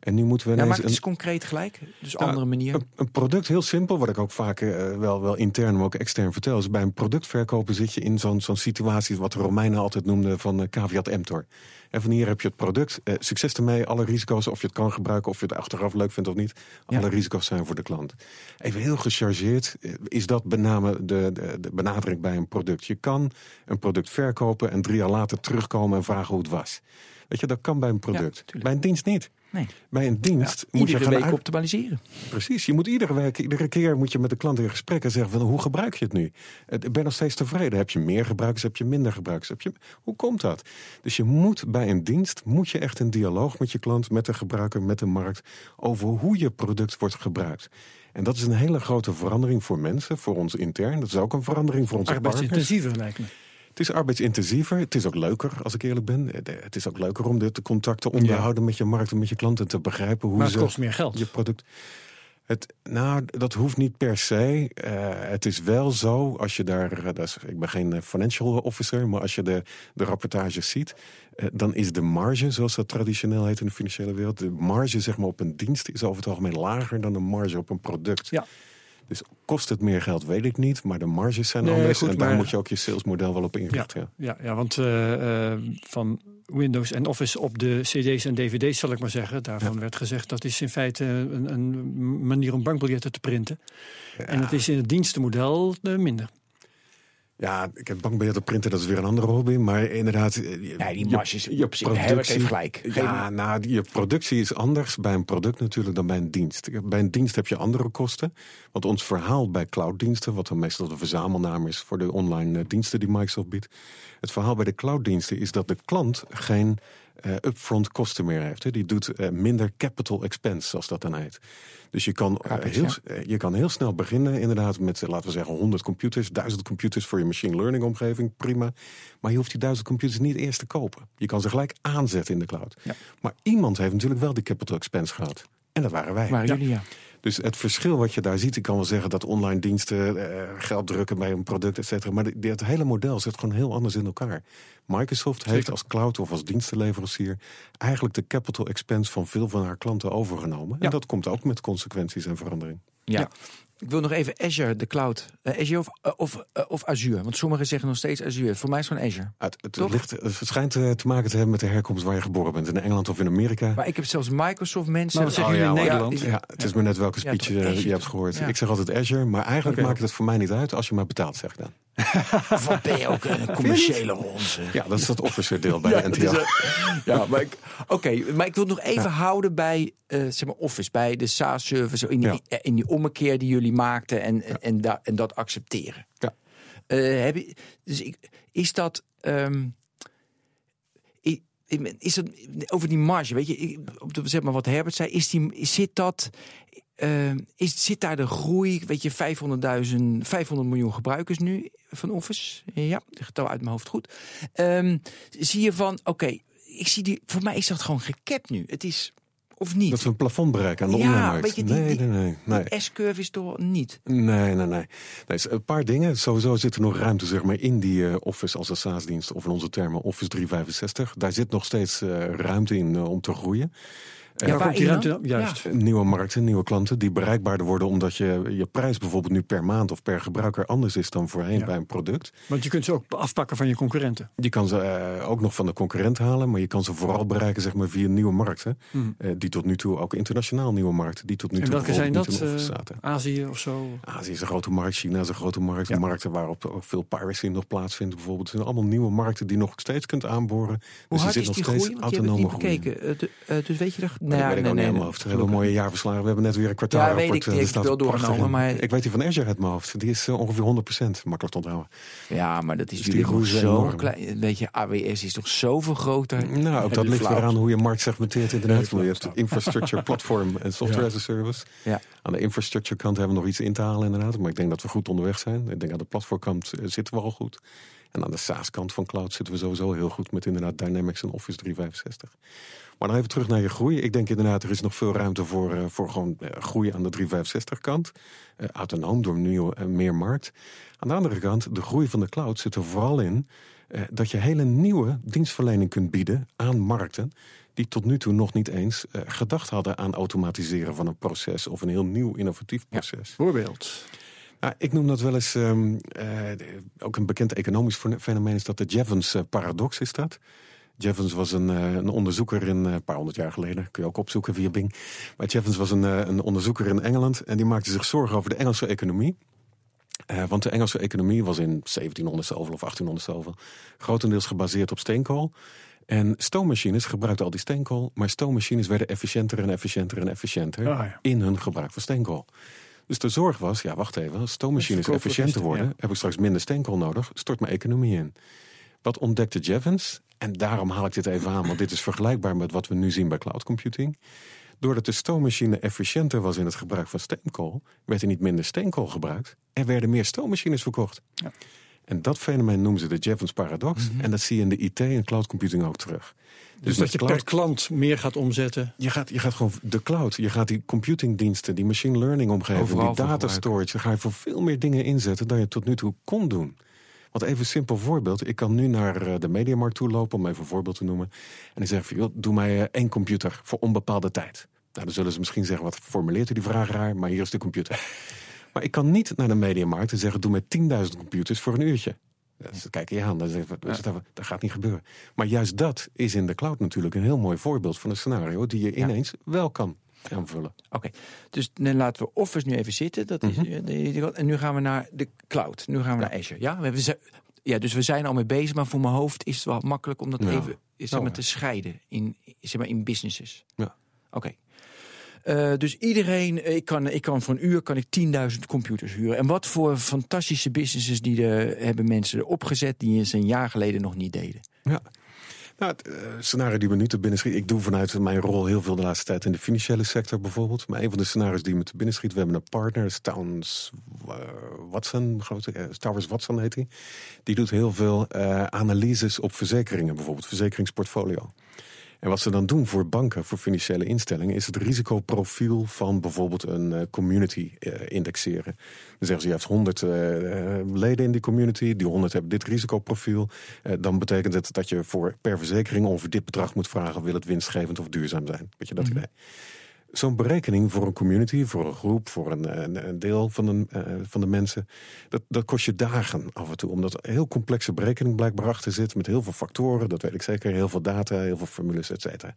[SPEAKER 7] En nu moeten we
[SPEAKER 6] Ja, maak het
[SPEAKER 7] een-
[SPEAKER 6] concreet gelijk. Dus
[SPEAKER 7] Nou,
[SPEAKER 6] andere manier.
[SPEAKER 7] Een, product, heel simpel, wat ik ook vaak eh, wel, wel intern, maar ook extern vertel. Is bij een product verkopen zit je in zo'n zo'n situatie, wat de Romeinen altijd noemden van eh, caveat emptor. En van hier heb je het product, eh, succes ermee, alle risico's, of je het kan gebruiken, of je het achteraf leuk vindt of niet. Alle
[SPEAKER 6] Ja.
[SPEAKER 7] risico's zijn voor de klant. Even heel gechargeerd, is dat met name de, de, de benadering bij een product. Je kan een product verkopen en drie jaar later terugkomen en vragen hoe het was. Weet je, dat kan bij een product. bij een dienst niet.
[SPEAKER 6] Nee.
[SPEAKER 7] Bij een dienst moet je
[SPEAKER 6] Iedere
[SPEAKER 7] gaan
[SPEAKER 6] week
[SPEAKER 7] uit-
[SPEAKER 6] optimaliseren.
[SPEAKER 7] Precies, je moet iedere week, iedere keer moet je met de klant in gesprek en zeggen van hoe gebruik je het nu? Ik ben nog steeds tevreden. Heb je meer gebruikers, heb je minder gebruikers? Heb je, hoe komt dat? Dus je moet bij een dienst, moet je echt een dialoog met je klant, met de gebruiker, met de markt, over hoe je product wordt gebruikt. En dat is een hele grote verandering voor mensen, voor ons intern. Dat is ook een verandering voor onze partners.
[SPEAKER 5] Arbeidsintensiever lijkt me.
[SPEAKER 7] Het is arbeidsintensiever. Het is ook leuker, als ik eerlijk ben. Eh, Het is ook leuker om de de contacten onderhouden met je markt en met je klanten te begrijpen hoe
[SPEAKER 5] Maar het
[SPEAKER 7] ze
[SPEAKER 5] kost meer geld.
[SPEAKER 7] je product. Het, nou, dat hoeft niet per se. Eh, het is wel zo, als je daar, eh, dat is, ik ben geen financial officer, maar als je de, de rapportages ziet, dan is de marge, zoals dat traditioneel heet in de financiële wereld, de marge zeg maar, op een dienst is over het algemeen lager dan de marge op een product.
[SPEAKER 5] Ja.
[SPEAKER 7] Dus kost het meer geld, weet ik niet, maar de marges zijn
[SPEAKER 5] Nee,
[SPEAKER 7] anders
[SPEAKER 5] goed,
[SPEAKER 7] en daar
[SPEAKER 5] maar-
[SPEAKER 7] moet je ook je salesmodel wel op inrichten. Ja.
[SPEAKER 5] Ja, ja want eh, eh, van Windows en Office op de CD's en DVD's, zal ik maar zeggen. Daarvan werd gezegd dat is in feite een, een manier om bankbiljetten te printen. En het is in het dienstenmodel eh, minder.
[SPEAKER 7] Ja, ik heb bankbiljetten printen, dat is weer een andere hobby. Maar inderdaad... eh, je-
[SPEAKER 6] Ja, die
[SPEAKER 7] je-
[SPEAKER 6] marges
[SPEAKER 7] je
[SPEAKER 6] zich, Herbert heeft gelijk.
[SPEAKER 7] Ja, nou, je productie is anders bij een product natuurlijk dan bij een dienst. Bij een dienst heb je andere kosten. Want ons verhaal bij clouddiensten, wat dan meestal de verzamelnaam is voor de online eh, diensten die Microsoft biedt. Het verhaal bij de clouddiensten is dat de klant geen eh, upfront kosten meer heeft. Hè. Die doet eh, minder capital expense, zoals dat dan heet. Dus je kan, eh, heel,
[SPEAKER 6] ja.
[SPEAKER 7] je kan heel snel beginnen, inderdaad, met laten we zeggen 100 computers, 1000 computers voor je machine learning omgeving, prima. Maar je hoeft die 1000 computers niet eerst te kopen. Je kan ze gelijk aanzetten in de cloud.
[SPEAKER 6] Ja.
[SPEAKER 7] Maar iemand heeft natuurlijk wel die capital expense gehad. En dat waren wij.
[SPEAKER 6] Waren jullie ja.
[SPEAKER 7] Dus het verschil wat je daar ziet, ik kan wel zeggen dat online diensten eh, geld drukken bij een product, et cetera. Maar dit- het hele model zit gewoon heel anders in elkaar. Microsoft heeft als cloud of als dienstenleverancier eigenlijk de capital expense van veel van haar klanten overgenomen.
[SPEAKER 5] Ja.
[SPEAKER 7] En dat komt ook met consequenties en verandering.
[SPEAKER 6] Ja.
[SPEAKER 5] Ja.
[SPEAKER 6] Ik wil nog even Azure, de cloud. Eh, Azure of, eh, of, eh, of Azure. Want sommigen zeggen nog steeds Azure. Voor mij is het gewoon Azure.
[SPEAKER 7] Het, het, ligt, het schijnt te maken te hebben met de herkomst waar je geboren bent. In Engeland of in Amerika.
[SPEAKER 6] Maar ik heb zelfs Microsoft mensen.
[SPEAKER 5] Maar wat zeggen
[SPEAKER 7] Oh,
[SPEAKER 5] jullie in Nederland?
[SPEAKER 6] ja,
[SPEAKER 7] Ja, het is maar net welke speech je, hebt gehoord.
[SPEAKER 6] Ja.
[SPEAKER 7] Ik zeg altijd Azure, maar eigenlijk maakt het voor mij niet uit als je maar betaalt, zeg ik dan.
[SPEAKER 6] Wat ben je ook een commerciële ronze.
[SPEAKER 7] Ja, dat is dat officer deel bij de
[SPEAKER 6] eh, ja, maar ik, oké, maar ik wil het nog even houden bij eh, zeg maar Office, bij de SaaS-service, in, die-
[SPEAKER 7] Ja.
[SPEAKER 6] in die ommekeer die jullie maakten en, en, en, da- en dat accepteren.
[SPEAKER 7] Ja.
[SPEAKER 6] Eh, heb je, dus ik, is dat. i- is dat over die marge, weet je, op de, zeg maar wat Herbert zei, is die, zit dat, eh, is, zit daar de groei, weet je, 500.000, 500 miljoen gebruikers nu van Office? Ja, getal uit mijn hoofd goed. Ehm, zie je van, oké, ik zie die, voor mij is dat gewoon gekapt nu. Het is, of niet?
[SPEAKER 7] Dat we een plafond bereiken aan de
[SPEAKER 6] Ja, die-
[SPEAKER 7] nee,
[SPEAKER 6] die-
[SPEAKER 7] nee, nee, nee.
[SPEAKER 6] S-curve is toch niet?
[SPEAKER 7] Nee, nee, nee. nee een paar dingen. Sowieso zit er nog ruimte zeg maar, in die eh, Office als een SaaS-dienst. Of in onze termen Office 365. Daar zit nog steeds eh, ruimte in eh, om te groeien.
[SPEAKER 6] Ja,
[SPEAKER 5] Waar komt die ruimte
[SPEAKER 6] dan?
[SPEAKER 5] Juist.
[SPEAKER 7] Nieuwe markten, nieuwe klanten die bereikbaarder worden omdat je, je prijs bijvoorbeeld nu per maand of per gebruiker anders is dan voorheen
[SPEAKER 5] Ja.
[SPEAKER 7] bij een product.
[SPEAKER 5] Want je kunt ze ook afpakken van je concurrenten.
[SPEAKER 7] Je kan ze eh, ook nog van de concurrent halen, maar je kan ze vooral bereiken zeg maar, via nieuwe markten.
[SPEAKER 5] Mhm.
[SPEAKER 7] Eh, die tot nu toe ook internationaal nieuwe markten, die tot nu
[SPEAKER 5] En
[SPEAKER 7] toe
[SPEAKER 5] welke zijn dat? eh. Azië of zo?
[SPEAKER 7] Azië is een grote markt, China is een grote markt.
[SPEAKER 5] Ja.
[SPEAKER 7] Markten waarop ook veel piracy nog plaatsvindt bijvoorbeeld. Het zijn allemaal nieuwe markten die nog steeds kunt aanboren.
[SPEAKER 6] Hoe
[SPEAKER 7] dus
[SPEAKER 6] hard
[SPEAKER 7] er
[SPEAKER 6] is
[SPEAKER 7] zit
[SPEAKER 6] die
[SPEAKER 7] nog steeds
[SPEAKER 6] groei? Want je hebt het niet bekeken. De- dus weet je dat? Nou
[SPEAKER 7] dat
[SPEAKER 6] ja,
[SPEAKER 7] weet ik
[SPEAKER 6] nee,
[SPEAKER 7] ook niet
[SPEAKER 6] nee,
[SPEAKER 7] uit mijn
[SPEAKER 6] nee,
[SPEAKER 7] hoofd. We hebben mooie jaarverslagen. We hebben net weer een kwartaal.
[SPEAKER 6] Ja, weet ik, die wel doorgenomen, maar-
[SPEAKER 7] Ik weet die van Azure uit mijn hoofd. Die is eh, ongeveer 100%. Makkelijk te onthouden.
[SPEAKER 6] Ja, maar dat is
[SPEAKER 7] Dus
[SPEAKER 6] jullie
[SPEAKER 7] die is
[SPEAKER 6] zo klein. Weet je, AWS is toch zoveel groter?
[SPEAKER 7] Nou, ook dat ligt weer
[SPEAKER 6] cloud.
[SPEAKER 7] aan hoe je markt segmenteert.
[SPEAKER 5] Ja,
[SPEAKER 7] je hebt infrastructure, platform en software as a service.
[SPEAKER 6] Ja.
[SPEAKER 7] Aan de infrastructure kant hebben we nog iets in te halen inderdaad. Maar ik denk dat we goed onderweg zijn. Ik denk aan de platformkant eh, zitten we al goed. En aan de SaaS-kant van cloud zitten we sowieso heel goed met inderdaad Dynamics en Office 365. Maar dan even terug naar je groei. Ik denk inderdaad, er is nog veel ruimte voor, eh, voor gewoon eh, groei aan de 365-kant. autonoom door nieuwe en meer markt. Aan de andere kant, de groei van de cloud zit er vooral in eh, dat je hele nieuwe dienstverlening kunt bieden aan markten die tot nu toe nog niet eens eh, gedacht hadden aan automatiseren van een proces of een heel nieuw innovatief proces.
[SPEAKER 5] Voorbeeld.
[SPEAKER 7] Nou, ik noem dat wel eens, ehm, eh, ook een bekend economisch fenomeen is dat de Jevons-paradox is dat. Jevons was een, eh, een onderzoeker in eh, een paar honderd jaar geleden. Kun je ook opzoeken via Bing. Maar Jevons was een, eh, een onderzoeker in Engeland. En die maakte zich zorgen over de Engelse economie. Eh, want de Engelse economie was in 1700 zoveel of 1800 zoveel. Grotendeels gebaseerd op steenkool. En stoommachines gebruikten al die steenkool. Maar stoommachines werden efficiënter en efficiënter en efficiënter.
[SPEAKER 5] Ah, ja.
[SPEAKER 7] in hun gebruik van steenkool. Dus de zorg was, ja wacht even, als stoommachines efficiënter worden, heb ik straks minder steenkool nodig, stort mijn economie in. Wat ontdekte Jevons, en daarom haal ik dit even aan, want dit is vergelijkbaar met wat we nu zien bij cloud computing. Doordat de stoommachine efficiënter was in het gebruik van steenkool, werd er niet minder steenkool gebruikt. Er werden meer stoommachines verkocht. En dat fenomeen noemen ze de Jevons paradox. En dat zie je in de IT en cloud computing ook terug.
[SPEAKER 5] Dus,
[SPEAKER 7] met
[SPEAKER 5] dat je
[SPEAKER 7] cloud-
[SPEAKER 5] per klant meer gaat omzetten.
[SPEAKER 7] je gaat, je gaat gewoon de cloud, je gaat die computingdiensten, die machine learning omgeving, die data storage, daar ga je voor veel meer dingen inzetten dan je tot nu toe kon doen. Want even een simpel voorbeeld. Ik kan nu naar eh, de mediamarkt toe lopen, om even een voorbeeld te noemen. En ik zeg van, joh, doe mij eh, één computer voor onbepaalde tijd. Nou, dan zullen ze misschien zeggen, wat formuleert u die vraag raar, maar hier is de computer. Maar ik kan niet naar de mediamarkt en zeggen, doe mij 10.000 computers voor een uurtje. Ja, Ze kijken je aan, dat, dat gaat niet gebeuren. Maar juist dat is in de cloud natuurlijk een heel mooi voorbeeld van een scenario die je ineens wel kan aanvullen.
[SPEAKER 6] Oké, dus dan laten we Office nu even zitten. Dat is,
[SPEAKER 7] Mhm.
[SPEAKER 6] eh, en nu gaan we naar de cloud. Nu gaan we naar Azure. Ja, we hebben, ja, dus we zijn al mee bezig, maar voor mijn hoofd is het wel makkelijk om dat
[SPEAKER 7] Ja.
[SPEAKER 6] even zeg maar, te scheiden in, zeg maar, in businesses.
[SPEAKER 7] Ja.
[SPEAKER 6] Oké. Eh, dus iedereen, eh, ik kan, ik kan voor een uur kan ik 10.000 computers huren. En wat voor fantastische businesses die hebben mensen opgezet die ze een jaar geleden nog niet deden.
[SPEAKER 7] Ja. Nou, het eh, scenario die me nu te binnen schiet. Ik doe vanuit mijn rol heel veel de laatste tijd in de financiële sector bijvoorbeeld. Maar een van de scenario's die me te binnen schiet. We hebben een partner, Towns Watson, eh, Towers Watson heet hij. Die doet heel veel analyses op verzekeringen, bijvoorbeeld verzekeringsportfolio. En wat ze dan doen voor banken, voor financiële instellingen, is het risicoprofiel van bijvoorbeeld een eh, community eh, indexeren. Dan zeggen ze, je hebt 100 eh, leden in die community, die 100 hebben dit risicoprofiel. Dan betekent het dat je voor per verzekering ongeveer dit bedrag moet vragen, wil het winstgevend of duurzaam zijn. Weet je dat idee? Zo'n berekening voor een community, voor een groep, voor een, een deel van, een, eh, van de mensen, dat, dat kost je dagen af en toe. Omdat een heel complexe berekening blijkbaar achter zit, met heel veel factoren, dat weet ik zeker, heel veel data, heel veel formules, et cetera.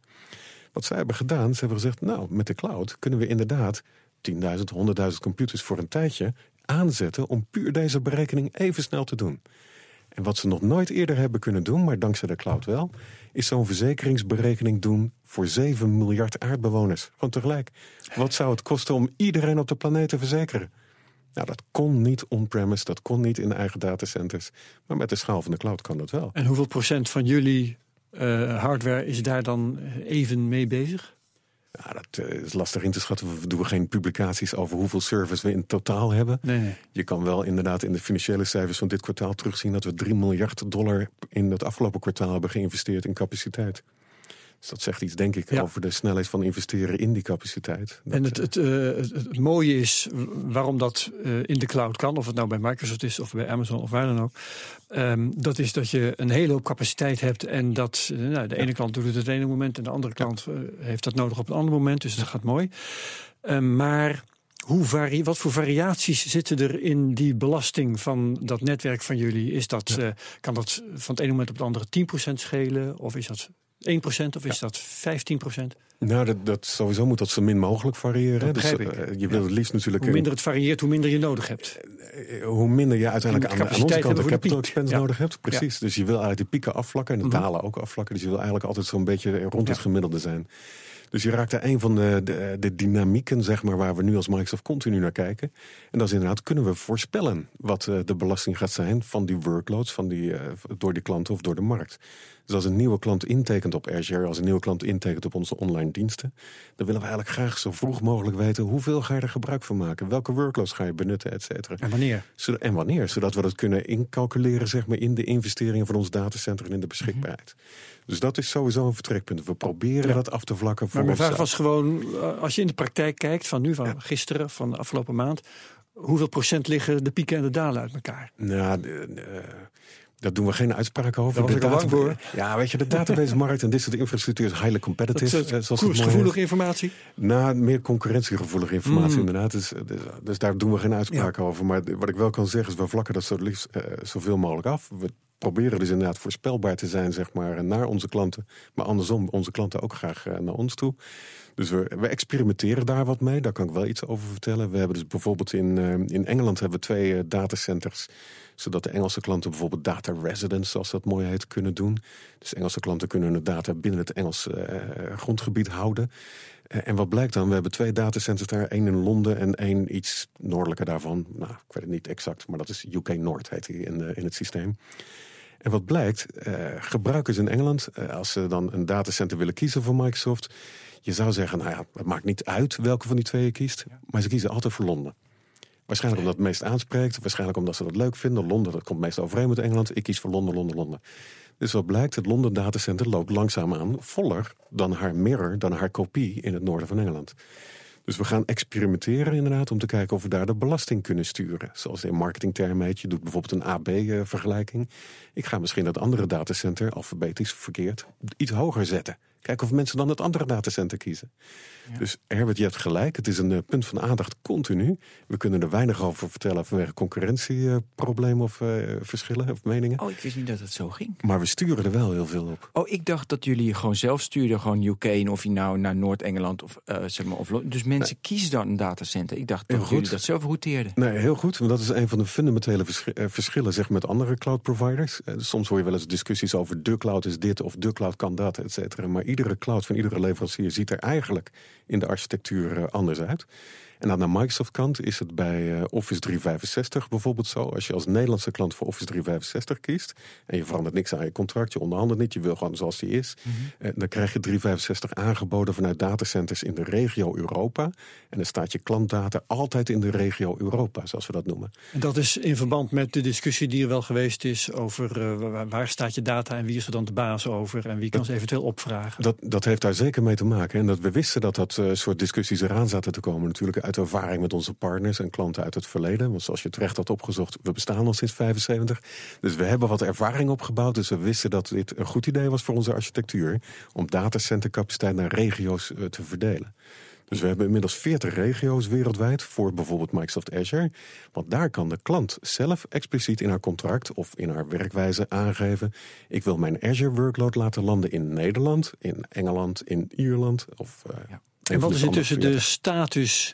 [SPEAKER 7] Wat zij hebben gedaan, ze hebben gezegd, nou, met de cloud kunnen we inderdaad 10.000, 100.000 computers voor een tijdje aanzetten om puur deze berekening even snel te doen. En wat ze nog nooit eerder hebben kunnen doen, maar dankzij de cloud wel, is zo'n verzekeringsberekening doen voor 7 miljard aardbewoners. Gewoon tegelijk. Wat zou het kosten om iedereen op de planeet te verzekeren? Nou, dat kon niet on-premise, dat kon niet in eigen datacenters. Maar met de schaal van de cloud kan dat wel.
[SPEAKER 5] En hoeveel procent van jullie eh, hardware is daar dan even mee bezig?
[SPEAKER 7] Ja, dat eh, is lastig in te schatten. We doen geen publicaties over hoeveel servers we in totaal hebben.
[SPEAKER 5] Nee, nee.
[SPEAKER 7] Je kan wel inderdaad in de financiële cijfers van dit kwartaal terugzien dat we 3 miljard dollar in het afgelopen kwartaal hebben geïnvesteerd in capaciteit. Dus dat zegt iets, denk ik,
[SPEAKER 5] Ja.
[SPEAKER 7] over de snelheid van investeren in die capaciteit. Dat,
[SPEAKER 5] En het,
[SPEAKER 7] eh,
[SPEAKER 5] het, eh, het, het mooie is waarom dat eh, in de cloud kan, of het nou bij Microsoft is of bij Amazon of waar dan ook. ehm, dat is dat je een hele hoop capaciteit hebt en dat nou, de ene klant doet het het ene moment en de andere klant heeft dat nodig op een ander moment. Dus dat gaat mooi. Ehm, maar hoe vari wat voor variaties zitten er in die belasting van dat netwerk van jullie? Is dat, kan dat van het ene moment op het andere 10% schelen? Of is dat 1% of is dat 15%?
[SPEAKER 7] Nou, dat, dat sowieso moet dat zo min mogelijk variëren. Dus, eh, je wil het liefst natuurlijk...
[SPEAKER 5] Hoe minder het varieert, hoe minder je nodig hebt.
[SPEAKER 7] eh, hoe minder je uiteindelijk aan, aan onze kant de
[SPEAKER 5] de
[SPEAKER 7] capital expense
[SPEAKER 5] Ja.
[SPEAKER 7] nodig hebt. Precies. Dus je wil eigenlijk die pieken afvlakken en de
[SPEAKER 5] Mhm.
[SPEAKER 7] dalen ook afvlakken. Dus je wil eigenlijk altijd zo'n beetje rond het gemiddelde zijn. Dus je raakt daar een van de, de, de dynamieken, zeg maar, waar we nu als Microsoft continu naar kijken. En dat is inderdaad, kunnen we voorspellen wat eh, de belasting gaat zijn van die workloads, van die, eh, door die klanten of door de markt. Dus als een nieuwe klant intekent op Azure, als een nieuwe klant intekent op onze online diensten, dan willen we eigenlijk graag zo vroeg mogelijk weten hoeveel ga je er gebruik van maken, welke workloads ga je benutten, et cetera.
[SPEAKER 5] En wanneer?
[SPEAKER 7] Zodat- En wanneer, zodat we dat kunnen incalculeren zeg maar, in de investeringen van ons datacenter en in de beschikbaarheid. Dus dat is sowieso een vertrekpunt. We proberen
[SPEAKER 5] Ja.
[SPEAKER 7] dat af te vlakken voor
[SPEAKER 5] Maar mijn vraag was gewoon, eh, als je in de praktijk kijkt, van nu, van gisteren, van de afgelopen maand. Hoeveel procent liggen de pieken en de dalen uit elkaar?
[SPEAKER 7] Nou, de- daar doen we geen uitspraken over.
[SPEAKER 5] Daar was
[SPEAKER 7] De
[SPEAKER 5] ik
[SPEAKER 7] database-
[SPEAKER 5] voor.
[SPEAKER 7] Ja, weet je, de databasemarkt en dit soort infrastructuur is highly
[SPEAKER 5] Dat
[SPEAKER 7] competitive.
[SPEAKER 5] is
[SPEAKER 7] eh, mooi
[SPEAKER 5] koersgevoelige informatie.
[SPEAKER 7] Nou, meer concurrentiegevoelige informatie
[SPEAKER 5] Mm.
[SPEAKER 7] inderdaad. Dus, dus, dus daar doen we geen uitspraken over. Maar wat ik wel kan zeggen is, we vlakken dat zo liefst eh, zoveel mogelijk af. We proberen dus inderdaad voorspelbaar te zijn, zeg maar, naar onze klanten. Maar andersom, onze klanten ook graag eh, naar ons toe. Dus we, we experimenteren daar wat mee. Daar kan ik wel iets over vertellen. We hebben dus bijvoorbeeld in, eh, in Engeland hebben we twee eh, datacenters. Zodat de Engelse klanten bijvoorbeeld data residence, zoals dat mooi heet, kunnen doen. Dus Engelse klanten kunnen hun data binnen het Engels eh, grondgebied houden. En wat blijkt dan? We hebben twee datacenters daar. één in Londen en één iets noordelijker daarvan. Nou, ik weet het niet exact, maar dat is UK Noord heet die in, in het systeem. En wat blijkt, eh, gebruikers in Engeland, eh, als ze dan een datacenter willen kiezen voor Microsoft, je zou zeggen, nou ja, het maakt niet uit welke van die twee je kiest, maar ze kiezen altijd voor Londen. Waarschijnlijk omdat het meest aanspreekt, waarschijnlijk omdat ze dat leuk vinden. Londen, dat komt meest overeen met Engeland. Ik kies voor Londen, Londen, Londen. Dus wat blijkt, het Londen datacenter loopt langzaamaan voller dan haar mirror, dan haar kopie in het noorden van Engeland. Dus we gaan experimenteren inderdaad om te kijken of we daar de belasting kunnen sturen. Zoals in marketingtermen heet, je doet bijvoorbeeld een AB-vergelijking. Ik ga misschien dat andere datacenter, alfabetisch verkeerd, iets hoger zetten. Kijken of mensen dan het andere datacenter kiezen. Dus Herbert, je hebt gelijk. Het is een eh, punt van aandacht continu. We kunnen er weinig over vertellen vanwege concurrentieproblemen of eh, verschillen of meningen.
[SPEAKER 6] Oh, ik wist niet dat het zo ging.
[SPEAKER 7] Maar we sturen er wel heel veel op.
[SPEAKER 6] Oh, ik dacht dat jullie gewoon zelf stuurden, gewoon UK, en of je nou naar Noord-Engeland of eh, zeg maar, of Dus mensen kiezen dan een datacenter. Ik dacht
[SPEAKER 7] Heel
[SPEAKER 6] dat
[SPEAKER 7] goed.
[SPEAKER 6] jullie dat zelf routeerden.
[SPEAKER 7] Nee, heel goed. Want dat is een van de fundamentele verschi- verschillen zeg, met andere cloud providers. Soms hoor je wel eens discussies over de cloud is dit of de cloud kan dat, et cetera. Maar iedere cloud van iedere leverancier ziet er eigenlijk in de architectuur eh, anders uit. En aan de Microsoft kant is het bij eh, Office 365 bijvoorbeeld zo. Als je als Nederlandse klant voor Office 365 kiest... en je verandert niks aan je contract, je onderhandelt niet... je wil gewoon zoals die is... eh, dan krijg je 365 aangeboden vanuit datacenters in de regio Europa. En dan staat je klantdata altijd in de regio Europa, zoals we dat noemen.
[SPEAKER 5] En dat is in verband met de discussie die er wel geweest is over eh, waar, staat je data en wie is er dan de baas over en wie kan ze eventueel opvragen.
[SPEAKER 7] Dat, dat heeft daar zeker mee te maken. En dat we wisten dat dat soort discussies eraan zaten te komen. Natuurlijk uit ervaring met onze partners en klanten uit het verleden. Want zoals je terecht had opgezocht, we bestaan al sinds 75. Dus we hebben wat ervaring opgebouwd. Dus we wisten dat dit een goed idee was voor onze architectuur. Om datacentercapaciteit naar regio's eh, te verdelen. Dus we hebben inmiddels 40 regio's wereldwijd voor bijvoorbeeld Microsoft Azure. Want daar kan de klant zelf expliciet in haar contract of in haar werkwijze aangeven: ik wil mijn Azure workload laten landen in Nederland, in Engeland, in Ierland of. eh, een
[SPEAKER 5] En wat
[SPEAKER 7] de
[SPEAKER 5] is intussen de
[SPEAKER 7] 40.
[SPEAKER 5] status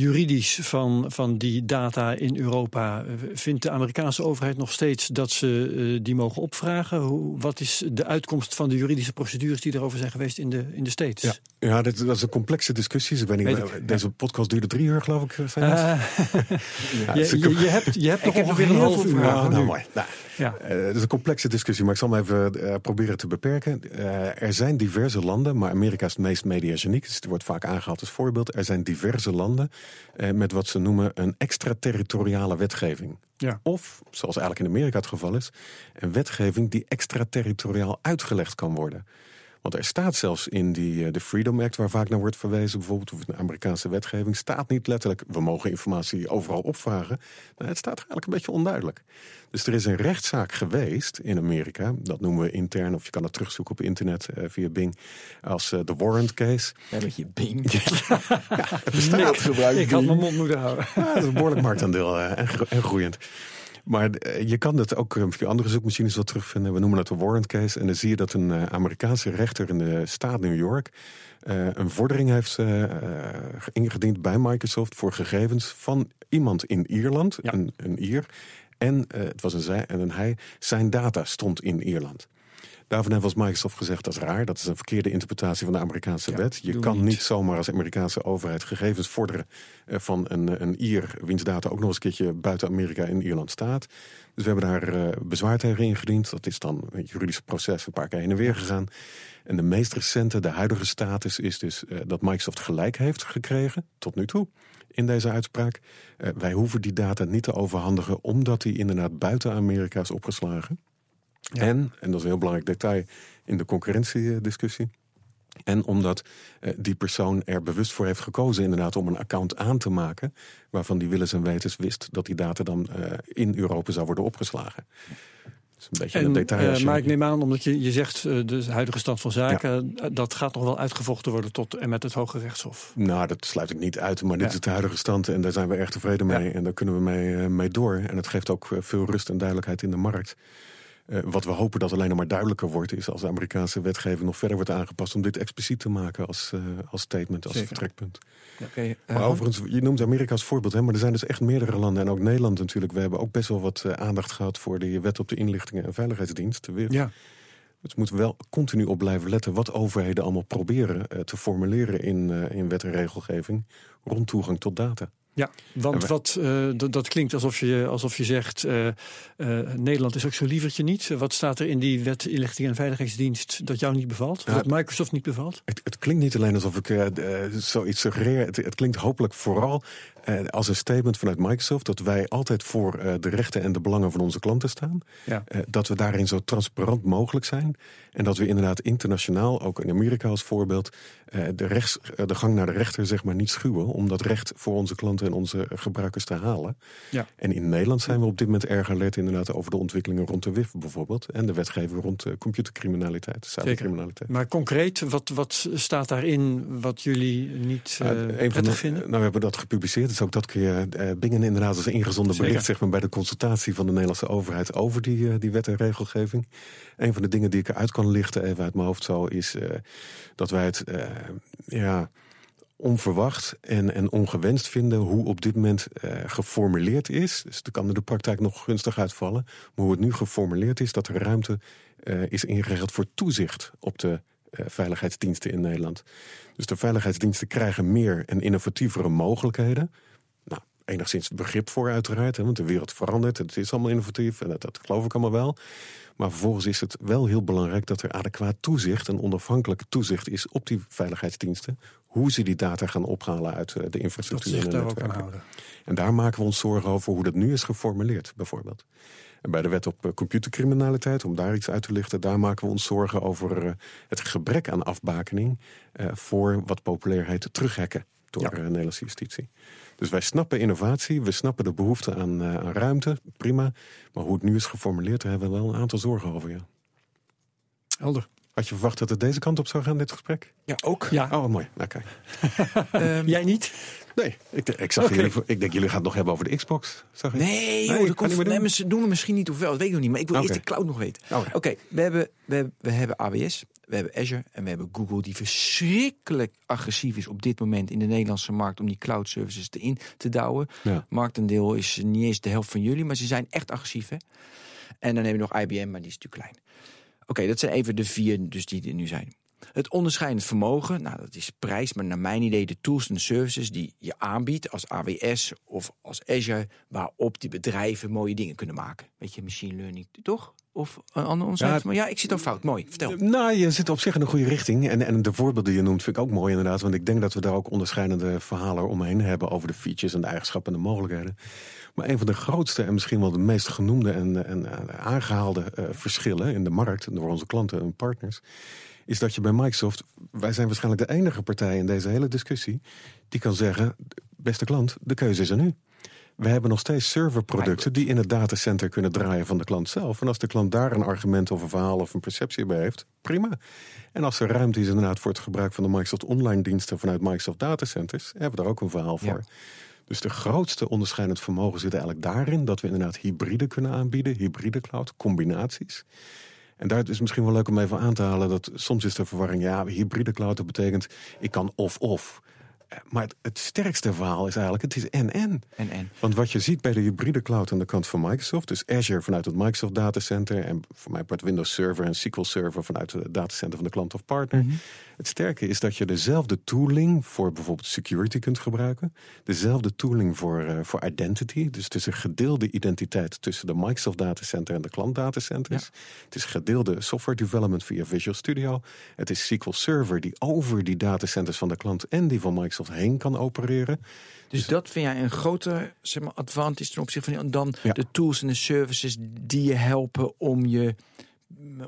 [SPEAKER 5] juridisch van, van die data in Europa? Eh, Vindt de Amerikaanse overheid nog steeds dat ze eh, die mogen opvragen? Hoe, wat is de uitkomst van de juridische procedures die erover zijn geweest in de, in de States?
[SPEAKER 7] Ja, ja dit, dat is een complexe discussie. Ik weet niet,
[SPEAKER 5] Weet ik,
[SPEAKER 7] deze podcast duurde drie uur, geloof ik. eh, Zijn
[SPEAKER 5] Eh, je, je, je hebt, je hebt nog ongeveer een half uur.
[SPEAKER 6] vragen.
[SPEAKER 7] Ja,
[SPEAKER 5] nu.
[SPEAKER 7] nou, mooi. Nou,
[SPEAKER 5] Ja.
[SPEAKER 7] Eh, het is een complexe discussie, maar ik zal hem even eh, proberen te beperken. Eh, er zijn diverse landen, maar Amerika is het meest mediageniek. Dus het wordt vaak aangehaald als voorbeeld. Er zijn diverse landen eh, met wat ze noemen een extraterritoriale wetgeving.
[SPEAKER 5] Ja.
[SPEAKER 7] Of, zoals eigenlijk in Amerika het geval is, een wetgeving die extraterritoriaal uitgelegd kan worden. Want er staat zelfs in die, eh, de Freedom Act, waar vaak naar wordt verwezen, bijvoorbeeld, of in de Amerikaanse wetgeving, staat niet letterlijk, we mogen informatie overal opvragen. Nou, het staat eigenlijk een beetje onduidelijk. Dus er is een rechtszaak geweest in Amerika, dat noemen we intern, of je kan het terugzoeken op internet eh, via Bing, als eh, de Warrant Case.
[SPEAKER 6] Ja, met je bing.
[SPEAKER 7] Het bestaat.
[SPEAKER 5] Ik had mijn mond moeten houden.
[SPEAKER 7] Ja, dat is een behoorlijk marktaandeel eh, en, gro- en groeiend. Maar eh, je kan het ook eh, via andere zoekmachines wel terugvinden. We noemen het de warrant case. En dan zie je dat een eh, Amerikaanse rechter in de staat New York... eh, een vordering heeft eh, eh, ingediend bij Microsoft... voor gegevens van iemand in Ierland,
[SPEAKER 5] Ja.
[SPEAKER 7] een, een Ier... en eh, het was een zij en een hij, zijn data stond in Ierland. Daarvan heeft als Microsoft gezegd, dat is raar. Dat is een verkeerde interpretatie van de Amerikaanse
[SPEAKER 5] Ja,
[SPEAKER 7] wet. Je kan
[SPEAKER 5] niet.
[SPEAKER 7] niet zomaar als Amerikaanse overheid gegevens vorderen eh, van een, een Ier, wiens data ook nog eens een keertje buiten Amerika in Ierland staat. Dus we hebben daar eh, bezwaar tegen ingediend. Dat is dan een juridisch proces een paar keer heen en weer gegaan. En de meest recente, de huidige status, is dus eh, dat Microsoft gelijk heeft gekregen, tot nu toe, in deze uitspraak. Wij hoeven die data niet te overhandigen, omdat die inderdaad buiten Amerika is opgeslagen. En, en dat is een heel belangrijk detail in de concurrentiediscussie. En omdat eh, die persoon er bewust voor heeft gekozen, inderdaad, om een account aan te maken. waarvan die willens en wetens wist dat die data dan eh, in Europa zou worden opgeslagen. Dat is een beetje een
[SPEAKER 5] En,
[SPEAKER 7] detail.
[SPEAKER 5] eh, maar ik neem aan, omdat je, je zegt de huidige stand van zaken, dat gaat nog wel uitgevochten worden tot en met het Hoge Rechtshof.
[SPEAKER 7] Nou, dat sluit ik niet uit, maar dit
[SPEAKER 5] Ja.
[SPEAKER 7] is de huidige stand en daar zijn we erg tevreden mee. En daar kunnen we mee, mee door. En het geeft ook veel rust en duidelijkheid in de markt. Eh, wat we hopen dat alleen nog maar duidelijker wordt, is als de Amerikaanse wetgeving nog verder wordt aangepast om dit expliciet te maken als, eh, als statement, als
[SPEAKER 5] Zeker.
[SPEAKER 7] vertrekpunt.
[SPEAKER 6] Oké, eh,
[SPEAKER 7] Maar overigens, je noemt Amerika als voorbeeld, hè, maar er zijn dus echt meerdere landen en ook Nederland natuurlijk. We hebben ook best wel wat aandacht gehad voor de wet op de inlichtingen en veiligheidsdienst. De WIF.
[SPEAKER 5] Ja.
[SPEAKER 7] Dus we moeten wel continu op blijven letten wat overheden allemaal proberen te formuleren in, in wet en regelgeving rond toegang tot data.
[SPEAKER 5] Ja, want wat, eh, dat, klinkt alsof je, alsof je zegt, eh, eh, Nederland is ook zo lievertje niet. Wat staat er in die wet inlichting en veiligheidsdienst dat jou niet bevalt?
[SPEAKER 7] Ja.
[SPEAKER 5] dat Microsoft niet bevalt?
[SPEAKER 7] Het, het klinkt niet alleen alsof ik zoiets suggereer. Het, het klinkt hopelijk vooral als een statement vanuit Microsoft dat wij altijd voor de rechten en de belangen van onze klanten staan.
[SPEAKER 5] Ja.
[SPEAKER 7] Dat we daarin zo transparant mogelijk zijn. En dat we inderdaad internationaal, ook in Amerika als voorbeeld, de, rechts, de gang naar de rechter zeg maar niet schuwen. Om dat recht voor onze klanten en onze gebruikers te halen.
[SPEAKER 5] Ja.
[SPEAKER 7] En in Nederland zijn we op dit moment erg alert inderdaad over de ontwikkelingen rond de WIF bijvoorbeeld. En de wetgeving rond eh, computercriminaliteit, cybercriminaliteit.
[SPEAKER 5] Maar concreet, wat, wat staat daarin wat jullie niet
[SPEAKER 7] van
[SPEAKER 5] prettig
[SPEAKER 7] de-
[SPEAKER 5] vinden?
[SPEAKER 7] Nou, we hebben dat gepubliceerd. Dus ook dat kun je bingen inderdaad als een ingezonden
[SPEAKER 5] Zeker.
[SPEAKER 7] bericht zeg maar, bij de consultatie van de Nederlandse overheid over die, die wet en regelgeving. Een van de dingen die ik eruit kan lichten, even uit mijn hoofd zo, is dat wij het ja, onverwacht en, en ongewenst vinden hoe op dit moment eh, geformuleerd is. Dus dan kan er de praktijk nog gunstig uitvallen. Maar hoe het nu geformuleerd is, dat er ruimte eh, is ingeregeld voor toezicht op de eh, veiligheidsdiensten in Nederland. Dus de veiligheidsdiensten krijgen meer en innovatievere mogelijkheden. Nou, enigszins begrip voor uiteraard, want de wereld verandert. Het is allemaal innovatief en dat, dat geloof ik allemaal wel. Maar vervolgens is het wel heel belangrijk dat er adequaat toezicht en onafhankelijk toezicht is op die veiligheidsdiensten. Hoe ze die data gaan ophalen uit eh, de
[SPEAKER 5] Dat
[SPEAKER 7] infrastructuur
[SPEAKER 5] zich ook aan
[SPEAKER 7] netwerken.
[SPEAKER 5] houden.
[SPEAKER 7] En daar maken we ons zorgen over hoe dat nu is geformuleerd, bijvoorbeeld. En bij de wet op eh, computercriminaliteit, om daar iets uit te lichten, daar maken we ons zorgen over eh, het gebrek aan afbakening voor wat populair heet terughekken door
[SPEAKER 5] Ja.
[SPEAKER 7] Nederlandse justitie. Dus wij snappen innovatie, we snappen de behoefte aan, aan ruimte, prima. Maar hoe het nu is geformuleerd, daar hebben we wel een aantal zorgen over. Ja.
[SPEAKER 5] Helder.
[SPEAKER 7] Had je verwacht dat het deze kant op zou gaan, dit gesprek?
[SPEAKER 6] ja, ook.
[SPEAKER 5] Ja,
[SPEAKER 7] Oh, mooi. Nou, kijk.
[SPEAKER 6] Ehm,
[SPEAKER 5] jij niet?
[SPEAKER 7] Nee, ik, ik, zag
[SPEAKER 5] Oké.
[SPEAKER 7] jullie, ik denk jullie gaan het nog hebben over de Xbox. Zag ik?
[SPEAKER 6] Nee, joh, dat komt, nee,
[SPEAKER 7] doen?
[SPEAKER 6] doen we misschien niet of wel. Dat weet ik nog niet. Maar ik wil
[SPEAKER 7] Oké.
[SPEAKER 6] eerst de cloud nog weten.
[SPEAKER 7] Oh, ja.
[SPEAKER 6] Oké, we, hebben, we, hebben, we hebben AWS, we hebben Azure en we hebben Google... die verschrikkelijk agressief is op dit moment in de Nederlandse markt... om die cloud services te in te douwen.
[SPEAKER 7] Ja.
[SPEAKER 6] Marktendeel is niet eens de helft van jullie, maar ze zijn echt agressief. Hè? En dan heb je nog IBM, maar die is natuurlijk klein. Oké, dat zijn even de vier dus die er nu zijn. Het onderscheidend vermogen, nou dat is prijs, maar naar mijn idee de tools en services die je aanbiedt als AWS of als Azure, waarop die bedrijven mooie dingen kunnen maken. Weet je, machine learning, toch? Of een ander onderscheid?
[SPEAKER 7] Ja,
[SPEAKER 6] maar ja, ik zit al fout. Mooi, vertel.
[SPEAKER 7] Nou, je zit op zich in de goede richting. En, en de voorbeelden die je noemt vind ik ook mooi inderdaad. Want ik denk dat we daar ook onderscheidende verhalen omheen hebben... over de features en de eigenschappen en de mogelijkheden. Maar een van de grootste en misschien wel de meest genoemde... en, en eh, aangehaalde eh, verschillen in de markt... door onze klanten en partners... is dat je bij Microsoft... wij zijn waarschijnlijk de enige partij in deze hele discussie... die kan zeggen, beste klant, de keuze is er nu. We hebben nog steeds serverproducten die in het datacenter kunnen draaien van de klant zelf. En als de klant daar een argument of een verhaal of een perceptie bij heeft, prima. En als er ruimte is inderdaad voor het gebruik van de Microsoft online diensten vanuit Microsoft datacenters, hebben we daar ook een verhaal voor. Dus de grootste onderscheidend vermogen zit eigenlijk daarin dat we inderdaad hybride kunnen aanbieden, hybride cloud, combinaties. En daar is misschien wel leuk om even aan te halen dat soms is de verwarring, ja, hybride cloud dat betekent ik kan of-of. Maar het, het sterkste verhaal is eigenlijk, het is en-en.
[SPEAKER 6] En, en.
[SPEAKER 7] Want wat je ziet bij de hybride cloud aan de kant van Microsoft, dus Azure vanuit het Microsoft datacenter en voor mij part Windows Server en SQL Server vanuit het datacenter van de klant of partner. Het sterke is dat je dezelfde tooling voor bijvoorbeeld security kunt gebruiken, dezelfde tooling voor, eh, voor identity, dus het is een gedeelde identiteit tussen de Microsoft datacenter en de klant datacenters. Het is gedeelde software development via Visual Studio. Het is SQL Server die over die datacenters van de klant en die van Microsoft heen kan opereren.
[SPEAKER 6] Dus dat vind jij een groter zeg maar, advantage ten opzichte van dan
[SPEAKER 7] Ja.
[SPEAKER 6] de tools en de services die je helpen om je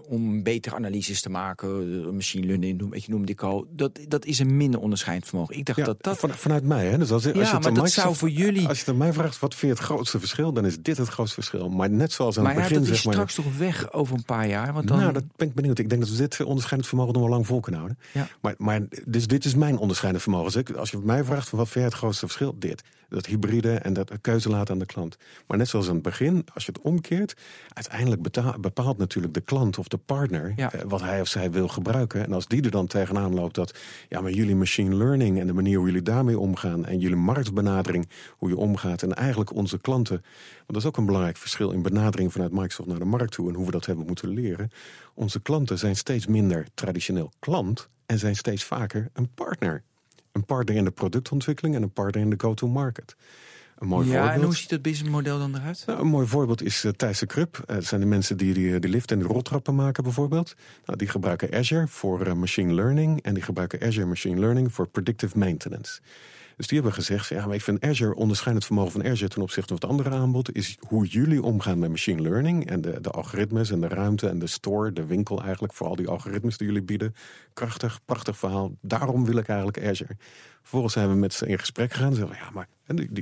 [SPEAKER 6] om betere analyses te maken, eh, machine learning, noem, weet je, noemde ik al. Dat, dat is een minder onderscheidend vermogen. Ik dacht
[SPEAKER 7] Ja,
[SPEAKER 6] dat dat.
[SPEAKER 7] van- vanuit mij. Hè? Dus als, als je
[SPEAKER 6] ja,
[SPEAKER 7] het
[SPEAKER 6] maar dat
[SPEAKER 7] Microsoft-
[SPEAKER 6] zou voor jullie.
[SPEAKER 7] Als je het aan mij vraagt, wat vind je het grootste verschil? Dan is dit het grootste verschil. Maar net zoals aan
[SPEAKER 6] Maar
[SPEAKER 7] het
[SPEAKER 6] ja,
[SPEAKER 7] begin
[SPEAKER 6] dat is
[SPEAKER 7] zeg maar...
[SPEAKER 6] straks toch weg over een paar jaar. Want dan,
[SPEAKER 7] Nou, dat ben ik benieuwd. Ik denk dat we dit onderscheidend vermogen nog wel lang vol kunnen houden.
[SPEAKER 6] Ja.
[SPEAKER 7] Maar, maar dus dit is mijn onderscheidend vermogen. Dus als je mij vraagt, wat vind jij het grootste verschil? Dit. Dat hybride en dat keuze laten aan de klant. Maar net zoals aan het begin, als je het omkeert... uiteindelijk bepaalt natuurlijk de klant of de partner...
[SPEAKER 6] Ja.
[SPEAKER 7] eh, wat hij of zij wil gebruiken. En als die er dan tegenaan loopt dat... ja, maar jullie machine learning en de manier hoe jullie daarmee omgaan... en jullie marktbenadering, hoe je omgaat... en eigenlijk onze klanten... want dat is ook een belangrijk verschil in benadering vanuit Microsoft naar de markt toe... en hoe we dat hebben moeten leren. Onze klanten zijn steeds minder traditioneel klant... en zijn steeds vaker een partner. Een partner in de productontwikkeling en een partner in de go-to-market. Een mooi
[SPEAKER 6] ja,
[SPEAKER 7] voorbeeld.
[SPEAKER 6] en hoe ziet dat businessmodel dan eruit?
[SPEAKER 7] Nou, een mooi voorbeeld is uh, Thijs de Krupp. Uh, dat zijn de mensen die die, die lift en de roltrappen maken bijvoorbeeld. Nou, die gebruiken Azure voor uh, machine learning. En die gebruiken Azure Machine Learning voor predictive maintenance. Dus die hebben gezegd, ja, maar ik vind Azure, onderscheidend vermogen van Azure ten opzichte van het andere aanbod, is hoe jullie omgaan met machine learning en de, de algoritmes en de ruimte en de store, de winkel eigenlijk, voor al die algoritmes die jullie bieden. Krachtig, prachtig verhaal. Daarom wil ik eigenlijk Azure. Vervolgens zijn we met ze in gesprek gegaan. Zeggen, ja, maar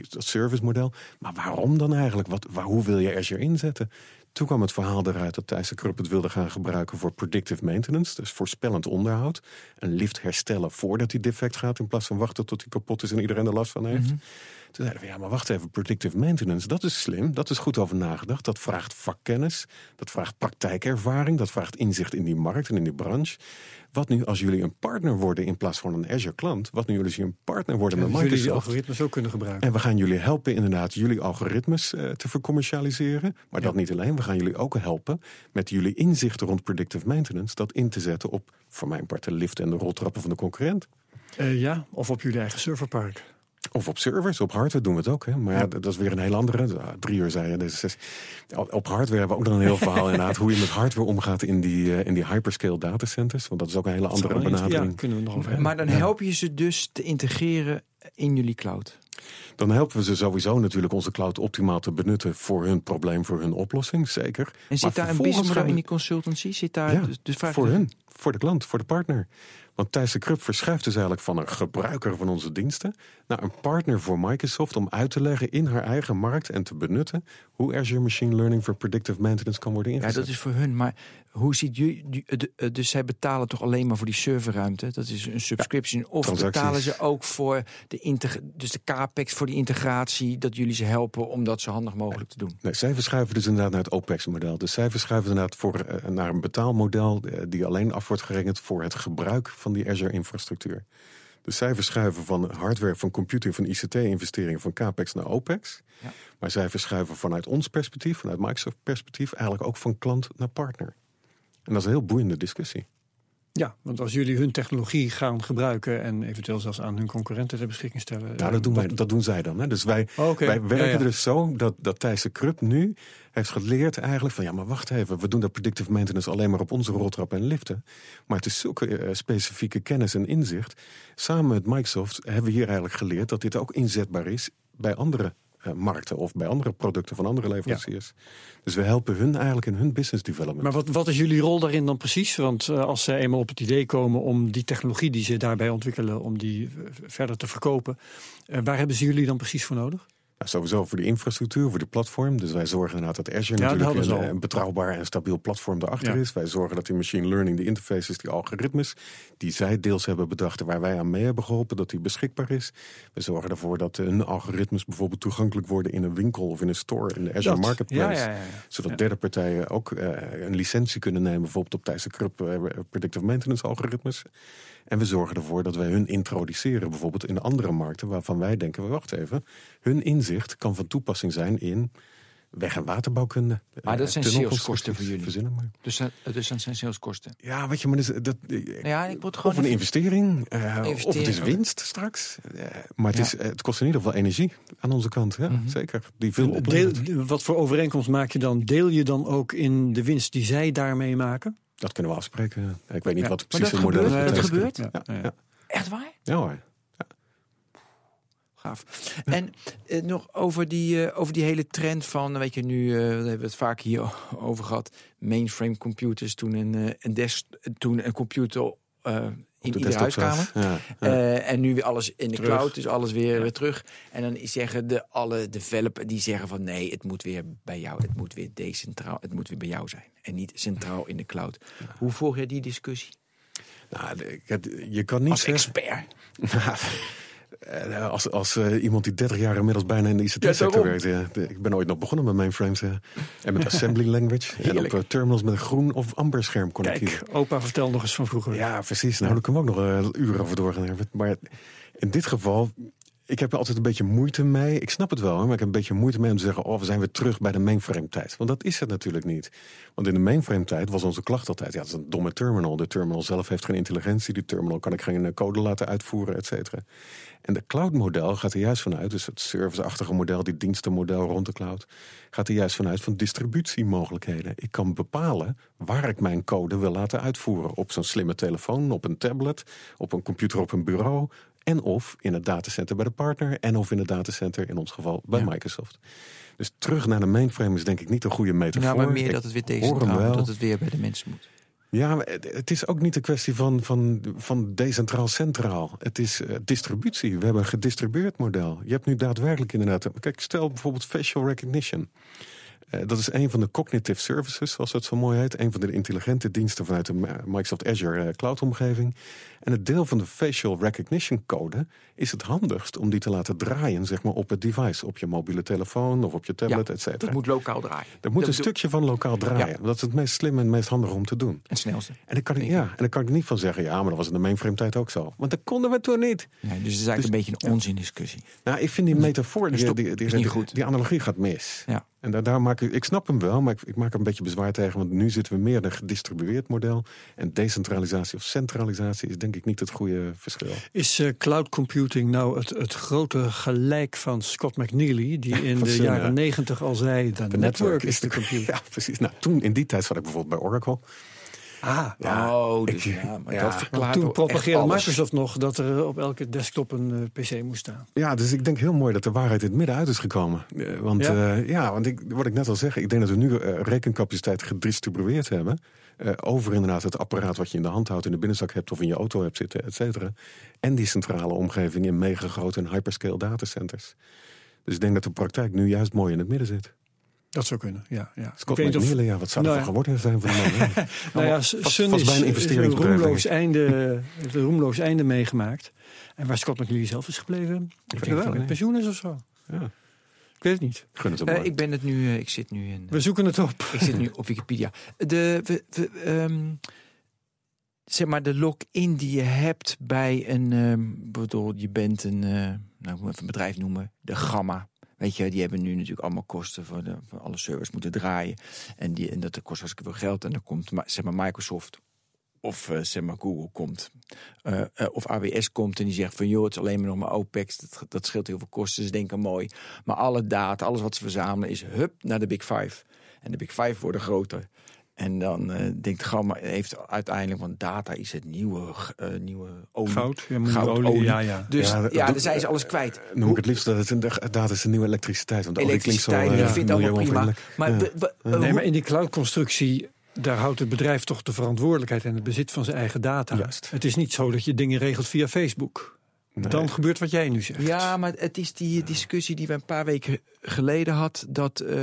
[SPEAKER 7] dat service model. Maar waarom dan eigenlijk? Wat, waar, hoe wil je Azure inzetten? Toen kwam het verhaal eruit dat Thijs de Krupp het wilde gaan gebruiken voor predictive maintenance. Dus voorspellend onderhoud. Een lift herstellen voordat die defect gaat. In plaats van wachten tot die kapot is en iedereen er last van heeft. -hmm. Toen zeiden we, ja, maar wacht even, predictive maintenance, dat is slim. Dat is goed over nagedacht. Dat vraagt vakkennis. Dat vraagt praktijkervaring. Dat vraagt inzicht in die markt en in die branche. Wat nu als jullie een partner worden in plaats van een Azure klant? Wat nu als jullie een partner worden
[SPEAKER 5] ja,
[SPEAKER 7] met
[SPEAKER 5] Microsoft?
[SPEAKER 7] Jullie
[SPEAKER 5] die algoritmes ook kunnen gebruiken.
[SPEAKER 7] En we gaan jullie helpen inderdaad jullie algoritmes uh, te vercommercialiseren. Maar ja. dat niet alleen. We gaan jullie ook helpen met jullie inzichten rond predictive maintenance. Dat in te zetten op, voor mijn part, de lift en de roltrappen van de concurrent.
[SPEAKER 5] Uh, ja, of op jullie eigen serverpark.
[SPEAKER 7] Of op servers, op hardware doen we het ook. Hè? Maar ja, dat is weer een heel andere. Drie uur zei je. Dus op hardware hebben we ook nog een heel verhaal inderdaad. Hoe je met hardware omgaat in die, uh, in die hyperscale datacenters. Want dat is ook een hele andere benadering.
[SPEAKER 5] Ja, kunnen we nog over hebben.
[SPEAKER 6] Maar dan help je ze dus te integreren in jullie cloud.
[SPEAKER 7] Dan helpen we ze sowieso natuurlijk onze cloud optimaal te benutten voor hun probleem, voor hun oplossing. Zeker.
[SPEAKER 6] En zit
[SPEAKER 7] maar
[SPEAKER 6] daar een business in die consultancy? Zit daar
[SPEAKER 7] ja,
[SPEAKER 6] dus, dus
[SPEAKER 7] voor hun, voor de klant, voor de partner. Want Thijs de Krupp verschuift dus eigenlijk van een gebruiker van onze diensten naar een partner voor Microsoft om uit te leggen in haar eigen markt en te benutten hoe Azure Machine Learning voor predictive maintenance kan worden ingezet.
[SPEAKER 6] Ja, dat is voor hun. Maar hoe ziet jullie. Dus zij betalen toch alleen maar voor die serverruimte? Dat is een subscription. Ja, of betalen ze ook voor de, dus de capex voor die integratie, dat jullie ze helpen om dat zo handig mogelijk te doen?
[SPEAKER 7] Nee, zij verschuiven dus inderdaad naar het OPEX-model. Dus zij verschuiven inderdaad voor, uh, naar een betaalmodel die alleen af wordt gerekend voor het gebruik van die Azure-infrastructuur. Dus zij verschuiven van hardware, van computing, van ICT-investeringen, van CAPEX naar OPEX. Ja. Maar zij verschuiven vanuit ons perspectief, vanuit Microsoft perspectief, eigenlijk ook van klant naar partner. En dat is een heel boeiende discussie.
[SPEAKER 5] Ja, want als jullie hun technologie gaan gebruiken en eventueel zelfs aan hun concurrenten ter beschikking stellen.
[SPEAKER 7] Nou, dat doen, wij, dat doen zij dan. Hè? Dus wij, oh, okay. wij werken ja, ja. dus zo dat, dat Thijs de Krupp nu heeft geleerd eigenlijk van ja, maar wacht even, we doen dat predictive maintenance alleen maar op onze roltrap en liften. Maar het is zulke uh, specifieke kennis en inzicht. Samen met Microsoft hebben we hier eigenlijk geleerd dat dit ook inzetbaar is bij andere markten of bij andere producten van andere leveranciers. Ja. Dus we helpen hun eigenlijk in hun business development.
[SPEAKER 5] Maar wat, wat is jullie rol daarin dan precies? Want uh, als ze eenmaal op het idee komen om die technologie die ze daarbij ontwikkelen, om die uh, verder te verkopen, waar hebben ze jullie dan precies voor nodig?
[SPEAKER 7] Nou, sowieso voor de infrastructuur, voor de platform. Dus wij zorgen inderdaad dat Azure
[SPEAKER 5] Ja,
[SPEAKER 7] natuurlijk
[SPEAKER 5] ze
[SPEAKER 7] een, betrouwbaar en stabiel platform erachter
[SPEAKER 5] Ja.
[SPEAKER 7] is. Wij zorgen dat die machine learning, die interfaces, die algoritmes, die zij deels hebben bedacht en waar wij aan mee hebben geholpen, dat die beschikbaar is. We zorgen ervoor dat hun algoritmes bijvoorbeeld toegankelijk worden in een winkel of in een store in de Azure
[SPEAKER 5] Dat.
[SPEAKER 7] Marketplace.
[SPEAKER 5] Ja.
[SPEAKER 7] Zodat derde partijen ook eh, een licentie kunnen nemen, bijvoorbeeld op ThijssenKrupp eh, predictive maintenance algoritmes. En we zorgen ervoor dat wij hun introduceren, bijvoorbeeld in andere markten, waarvan wij denken, wacht even, hun inzicht kan van toepassing zijn in weg- en waterbouwkunde.
[SPEAKER 6] Maar dat
[SPEAKER 7] eh,
[SPEAKER 6] zijn saleskosten voor jullie.
[SPEAKER 7] Verzinnen maar.
[SPEAKER 6] Dus, dat- dus dat zijn saleskosten.
[SPEAKER 7] Ja, weet je, maar dat, is- dat,
[SPEAKER 6] Ja, ik word
[SPEAKER 7] of
[SPEAKER 6] gewoon
[SPEAKER 7] een
[SPEAKER 6] even-
[SPEAKER 7] investering, eh, of het is winst straks. Eh, maar het,
[SPEAKER 6] Ja.
[SPEAKER 7] is, eh, het kost in ieder geval energie aan onze kant, ja,
[SPEAKER 6] Mhm.
[SPEAKER 7] zeker. Die veel oplevert.
[SPEAKER 5] wat voor overeenkomst maak je dan? Deel je dan ook in de winst die zij daarmee maken?
[SPEAKER 7] Dat kunnen we afspreken. Ik weet niet wat precies het model is.
[SPEAKER 6] gebeurt? Dat. Echt waar?
[SPEAKER 7] ja hoor.
[SPEAKER 6] Gaaf. En eh, nog over die, eh, over die hele trend van, weet je, nu eh, we hebben we het vaak hier over gehad. Mainframe computers, toen een, een, desk, toen een computer in
[SPEAKER 7] de
[SPEAKER 6] iedere huiskamer.
[SPEAKER 7] Ja, ja.
[SPEAKER 6] Eh, en nu weer alles in de
[SPEAKER 5] Terug.
[SPEAKER 6] cloud, dus alles weer, weer terug. En dan zeggen de alle developers die zeggen van nee, het moet weer bij jou, het moet weer decentraal, het moet weer bij jou zijn en niet centraal in de cloud. Hoe volg jij die discussie
[SPEAKER 7] Nou, je kan niet
[SPEAKER 6] als
[SPEAKER 7] zeggen...
[SPEAKER 6] expert?
[SPEAKER 7] Eh, Als, als eh, iemand die 30 jaar inmiddels bijna in de ICT-sector
[SPEAKER 6] daarom.
[SPEAKER 7] werkt. Ja. Ik ben ooit nog begonnen met mainframes. eh, en met assembly language. en op eh, terminals met een groen of amber scherm kon ik
[SPEAKER 5] Kijk, opa, vertel nog eens van vroeger.
[SPEAKER 7] Ja, precies. Nou, daar kunnen we ook nog uren over doorgaan. Maar in dit geval, ik heb er altijd een beetje moeite mee. Ik snap het wel, maar ik heb een beetje moeite mee om te zeggen... oh, we zijn weer terug bij de mainframe-tijd. Want dat is het natuurlijk niet. Want in de mainframe-tijd was onze klacht altijd... ja, dat is een domme terminal. De terminal zelf heeft geen intelligentie. Die terminal kan ik geen eh, code laten uitvoeren, et cetera. En de cloud-model gaat er juist vanuit... dus het service-achtige model, die dienstenmodel rond de cloud... gaat er juist vanuit van distributiemogelijkheden. Ik kan bepalen waar ik mijn code wil laten uitvoeren. Op zo'n slimme telefoon, op een tablet, op een computer op een bureau... en of in het datacenter bij de partner... en of in het datacenter, in ons geval, bij Microsoft. Dus terug naar de mainframe is denk ik niet een goede metafoor.
[SPEAKER 6] Nou, maar meer
[SPEAKER 7] Ik
[SPEAKER 6] dat het weer decentraal moet, dat het weer bij de mensen moet.
[SPEAKER 7] Ja, maar het, is ook niet een kwestie van, van, van decentraal-centraal. Het is eh, distributie. We hebben een gedistribueerd model. Je hebt nu daadwerkelijk inderdaad... Kijk, stel bijvoorbeeld facial recognition. Eh, dat is een van de cognitive services, zoals dat zo mooi heet. Een van de intelligente diensten vanuit de Microsoft Azure eh, cloud-omgeving. En het deel van de facial recognition code is het handigst om die te laten draaien zeg maar, op het device. Op je mobiele telefoon of op je tablet, et cetera.
[SPEAKER 6] Dat moet lokaal draaien.
[SPEAKER 7] Dat moet een stukje van lokaal draaien.
[SPEAKER 6] Ja.
[SPEAKER 7] Dat is het meest slim en het meest handig om te doen.
[SPEAKER 6] En het snelste.
[SPEAKER 7] En dan kan ik, ja, en dan kan ik niet van zeggen, ja, maar dat was in de mainframe tijd ook zo. Want dat konden we toen niet.
[SPEAKER 6] Nee, dus het is eigenlijk een beetje een onzindiscussie.
[SPEAKER 7] Nou, ik vind die metafoor,
[SPEAKER 6] Dus
[SPEAKER 7] die,
[SPEAKER 6] stop,
[SPEAKER 7] die, die, die analogie gaat mis.
[SPEAKER 6] Ja.
[SPEAKER 7] En daar, daar maak ik, ik snap hem wel, maar ik, ik maak er een beetje bezwaar tegen. Want nu zitten we meer in een gedistribueerd model. En decentralisatie of centralisatie is denk ik niet het goede verschil.
[SPEAKER 5] Is eh, cloud computing nou het, het grote gelijk van Scott McNealy, die in de jaren
[SPEAKER 7] eh,
[SPEAKER 5] negentig al zei: de network is de
[SPEAKER 7] de
[SPEAKER 5] computer?
[SPEAKER 7] Ja, precies. Nou, toen in die tijd zat ik bijvoorbeeld bij Oracle.
[SPEAKER 5] Ah,
[SPEAKER 6] oh, dus
[SPEAKER 7] ik-
[SPEAKER 6] ja, maar
[SPEAKER 7] ja.
[SPEAKER 6] dat verklaart
[SPEAKER 5] toen propageerde. Microsoft nog dat er op elke desktop een eh, PC moest staan.
[SPEAKER 7] Ja, dus ik denk heel mooi dat de waarheid in het midden uit is gekomen. Eh, Want
[SPEAKER 5] Ja?
[SPEAKER 7] ja, ja want ik, wat ik net al zeg, ik denk dat we nu eh, rekencapaciteit gedistribueerd hebben. eh, over inderdaad het apparaat wat je in de hand houdt, in de binnenzak hebt of in je auto hebt zitten, et cetera. En die centrale omgeving in megagrote en hyperscale datacenters. Dus ik denk dat de praktijk nu juist mooi in het midden zit.
[SPEAKER 5] Dat zou kunnen, ja. ja.
[SPEAKER 7] Scott
[SPEAKER 5] Ik weet niet of-
[SPEAKER 7] McNeely, ja, wat zou er
[SPEAKER 5] Nou
[SPEAKER 7] van
[SPEAKER 5] ja.
[SPEAKER 7] geworden zijn van de man? Ja.
[SPEAKER 5] Nou ja, Sun is,
[SPEAKER 7] een
[SPEAKER 5] is een roemloos
[SPEAKER 7] ik.
[SPEAKER 5] einde, heeft een roemloos einde meegemaakt. En waar Scott McNeely zelf is gebleven, ik
[SPEAKER 7] het
[SPEAKER 5] denk
[SPEAKER 7] wel,
[SPEAKER 5] met
[SPEAKER 7] nee.
[SPEAKER 5] pensioen is of zo.
[SPEAKER 7] Ja.
[SPEAKER 5] Ik weet het niet.
[SPEAKER 7] Gun het
[SPEAKER 6] Eh,
[SPEAKER 7] maar.
[SPEAKER 6] ik ben het nu, eh, ik zit nu in.
[SPEAKER 5] We zoeken het op.
[SPEAKER 6] Ik zit nu op Wikipedia. De, we, we, ehm, zeg maar, de login die je hebt bij een. ehm bedoel, je bent een. eh, nou, ik moet even een bedrijf noemen. De Gamma. Weet je, die hebben nu natuurlijk allemaal kosten voor, de, alle servers moeten draaien. En, die, en dat kost hartstikke veel geld. En dan komt zeg maar, Microsoft of eh, zeg maar Google komt. eh, eh, of AWS komt en die zegt van joh, het is alleen maar nog maar OPEX. Dat, dat scheelt heel veel kosten. Ze denken mooi. Maar alle data, alles wat ze verzamelen is hup naar de Big Five. En de Big Five worden groter. En dan eh, denkt Gamma heeft uiteindelijk, want data is het nieuwe, eh, nieuwe olie.
[SPEAKER 5] Goud, ja, moet
[SPEAKER 6] Goud,
[SPEAKER 5] olie,
[SPEAKER 6] olie.
[SPEAKER 5] ja, ja.
[SPEAKER 6] Dus
[SPEAKER 7] Ja,
[SPEAKER 6] ja, dan zijn ze alles kwijt.
[SPEAKER 7] Dan noem ik het liefst dat het een, dat is een nieuwe elektriciteit. Want de olie klinkt zo
[SPEAKER 6] Elektriciteit,
[SPEAKER 7] eh,
[SPEAKER 6] ik vind het allemaal prima. Maar
[SPEAKER 7] Ja.
[SPEAKER 6] we- we-
[SPEAKER 5] Nee, maar in die cloud-constructie, daar houdt het bedrijf toch de verantwoordelijkheid en het bezit van zijn eigen data.
[SPEAKER 7] Juist.
[SPEAKER 5] Het is niet zo dat je dingen regelt via Facebook. dan gebeurt wat jij nu zegt.
[SPEAKER 6] Ja, maar het is die discussie die we een paar weken geleden had. Dat, eh,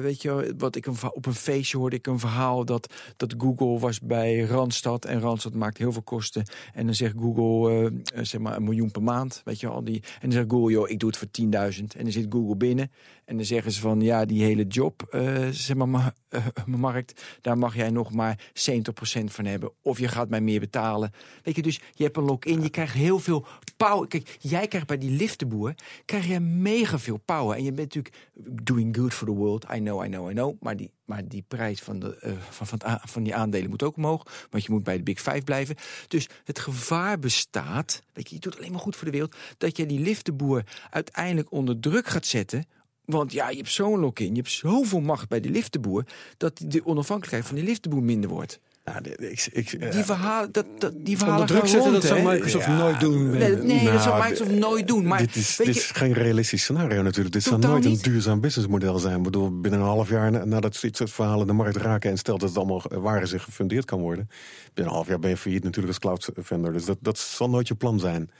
[SPEAKER 6] weet je, wat ik een, op een feestje hoorde ik een verhaal dat, dat Google was bij Randstad. En Randstad maakt heel veel kosten. En dan zegt Google, eh, eh, zeg maar, een miljoen per maand. Weet je al die. En dan zegt Google, joh, ik doe het voor 10.000. En dan zit Google binnen. En dan zeggen ze van, ja, die hele job, zeg maar, ma- markt, daar mag jij nog maar 70% van hebben. Of je gaat mij meer betalen. Weet je, dus je hebt een lock-in, je krijgt heel veel power. Kijk, jij krijgt bij die liftenboer, krijg je mega veel power. En je bent natuurlijk doing good for the world. I know, I know, I know. Maar die, maar die prijs van, de, eh, van, van, van die aandelen moet ook omhoog. Want je moet bij de Big Five blijven. Dus het gevaar bestaat, weet je, je doet alleen maar goed voor de wereld, dat je die liftenboer uiteindelijk onder druk gaat zetten. Want ja, je hebt zo'n lock-in, je hebt zoveel macht bij de liftenboer, dat de onafhankelijkheid van die liftenboer minder wordt.
[SPEAKER 7] Nou, ik, ik, eh,
[SPEAKER 6] Die verhalen, dat, dat, die verhalen
[SPEAKER 5] druk
[SPEAKER 6] gaan
[SPEAKER 5] zetten, dat zou? Microsoft nooit doen.
[SPEAKER 6] Nee, nee dat zou
[SPEAKER 7] Nou,
[SPEAKER 6] Microsoft nooit doen. Maar
[SPEAKER 7] dit is, dit geen realistisch scenario natuurlijk. Dit zou nooit een duurzaam businessmodel zijn. Ik bedoel, binnen een half jaar na- nadat dit soort verhalen de markt raken... en stelt dat het allemaal waar is en gefundeerd kan worden... binnen een half jaar ben je failliet natuurlijk als cloud vendor. Dus dat, dat zal nooit je plan zijn.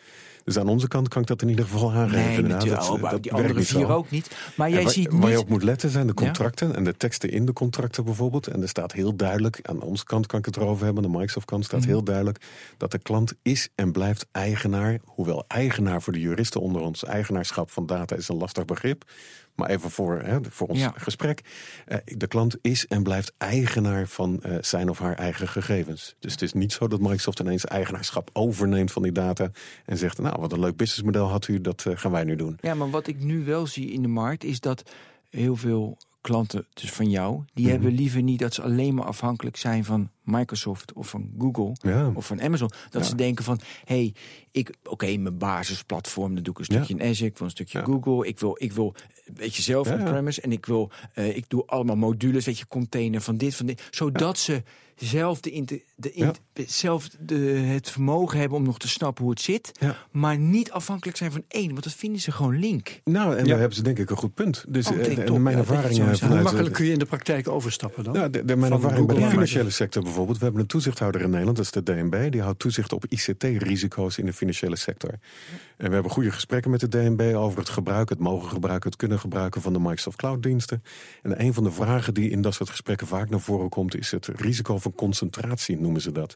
[SPEAKER 7] Dus aan onze kant kan ik dat in ieder geval aangeven.
[SPEAKER 6] nee, natuurlijk.
[SPEAKER 7] Dat-
[SPEAKER 6] maar
[SPEAKER 7] dat
[SPEAKER 6] die andere
[SPEAKER 7] niet
[SPEAKER 6] vier ook niet. Maar jij
[SPEAKER 7] waar,
[SPEAKER 6] ziet
[SPEAKER 7] waar je
[SPEAKER 6] niet...
[SPEAKER 7] op moet letten zijn de
[SPEAKER 6] Ja?
[SPEAKER 7] contracten en de teksten in de contracten bijvoorbeeld. En er staat heel duidelijk, aan onze kant kan ik het erover hebben, aan de Microsoft kant staat
[SPEAKER 6] Mhm.
[SPEAKER 7] heel duidelijk dat de klant is en blijft eigenaar. Hoewel eigenaar voor de juristen onder ons, eigenaarschap van data is een lastig begrip. Maar even voor, hè, voor ons
[SPEAKER 6] Ja.
[SPEAKER 7] gesprek. Eh, de klant is en blijft eigenaar van eh, zijn of haar eigen gegevens. Dus het is niet zo dat Microsoft ineens eigenaarschap overneemt van die data. En zegt, nou wat een leuk businessmodel had u, dat eh, gaan wij nu doen.
[SPEAKER 6] Ja, maar wat ik nu wel zie in de markt is dat heel veel klanten dus van jou, die
[SPEAKER 7] Mhm.
[SPEAKER 6] hebben liever niet dat ze alleen maar afhankelijk zijn van Microsoft of van Google
[SPEAKER 7] Ja.
[SPEAKER 6] of van Amazon. Dat
[SPEAKER 7] Ja.
[SPEAKER 6] ze denken van, hey, ik, oké, mijn basisplatform, dan doe ik een
[SPEAKER 7] Ja.
[SPEAKER 6] stukje in Azure, ik wil een stukje. Google, ik wil, ik wil, weet je zelf, on-premise en ik wil, eh, ik doe allemaal modules, weet je, container van dit, van dit, zodat ze zelf, de, inter- de, int- zelf de, het vermogen hebben om nog te snappen hoe het zit,
[SPEAKER 7] Ja.
[SPEAKER 6] maar niet afhankelijk zijn van één, want dat vinden ze gewoon link.
[SPEAKER 7] Nou, en
[SPEAKER 5] Ja.
[SPEAKER 7] daar hebben ze denk ik een goed punt. Dus
[SPEAKER 6] Oh,
[SPEAKER 7] eh, en mijn ervaringen
[SPEAKER 6] zo zegt.
[SPEAKER 5] Hoe
[SPEAKER 7] vanuit
[SPEAKER 5] makkelijk kun je in de praktijk overstappen dan?
[SPEAKER 7] Nou, de, de, mijn
[SPEAKER 5] Van
[SPEAKER 7] ervaring bij de financiële sector bijvoorbeeld. We hebben een toezichthouder in Nederland, dat is de DNB. Die houdt toezicht op ICT-risico's in de financiële sector. En we hebben goede gesprekken met de DNB over het gebruik, het mogen gebruiken, het kunnen gebruiken van de Microsoft Cloud-diensten. En een van de vragen die in dat soort gesprekken vaak naar voren komt, is het risico van concentratie, noemen ze dat.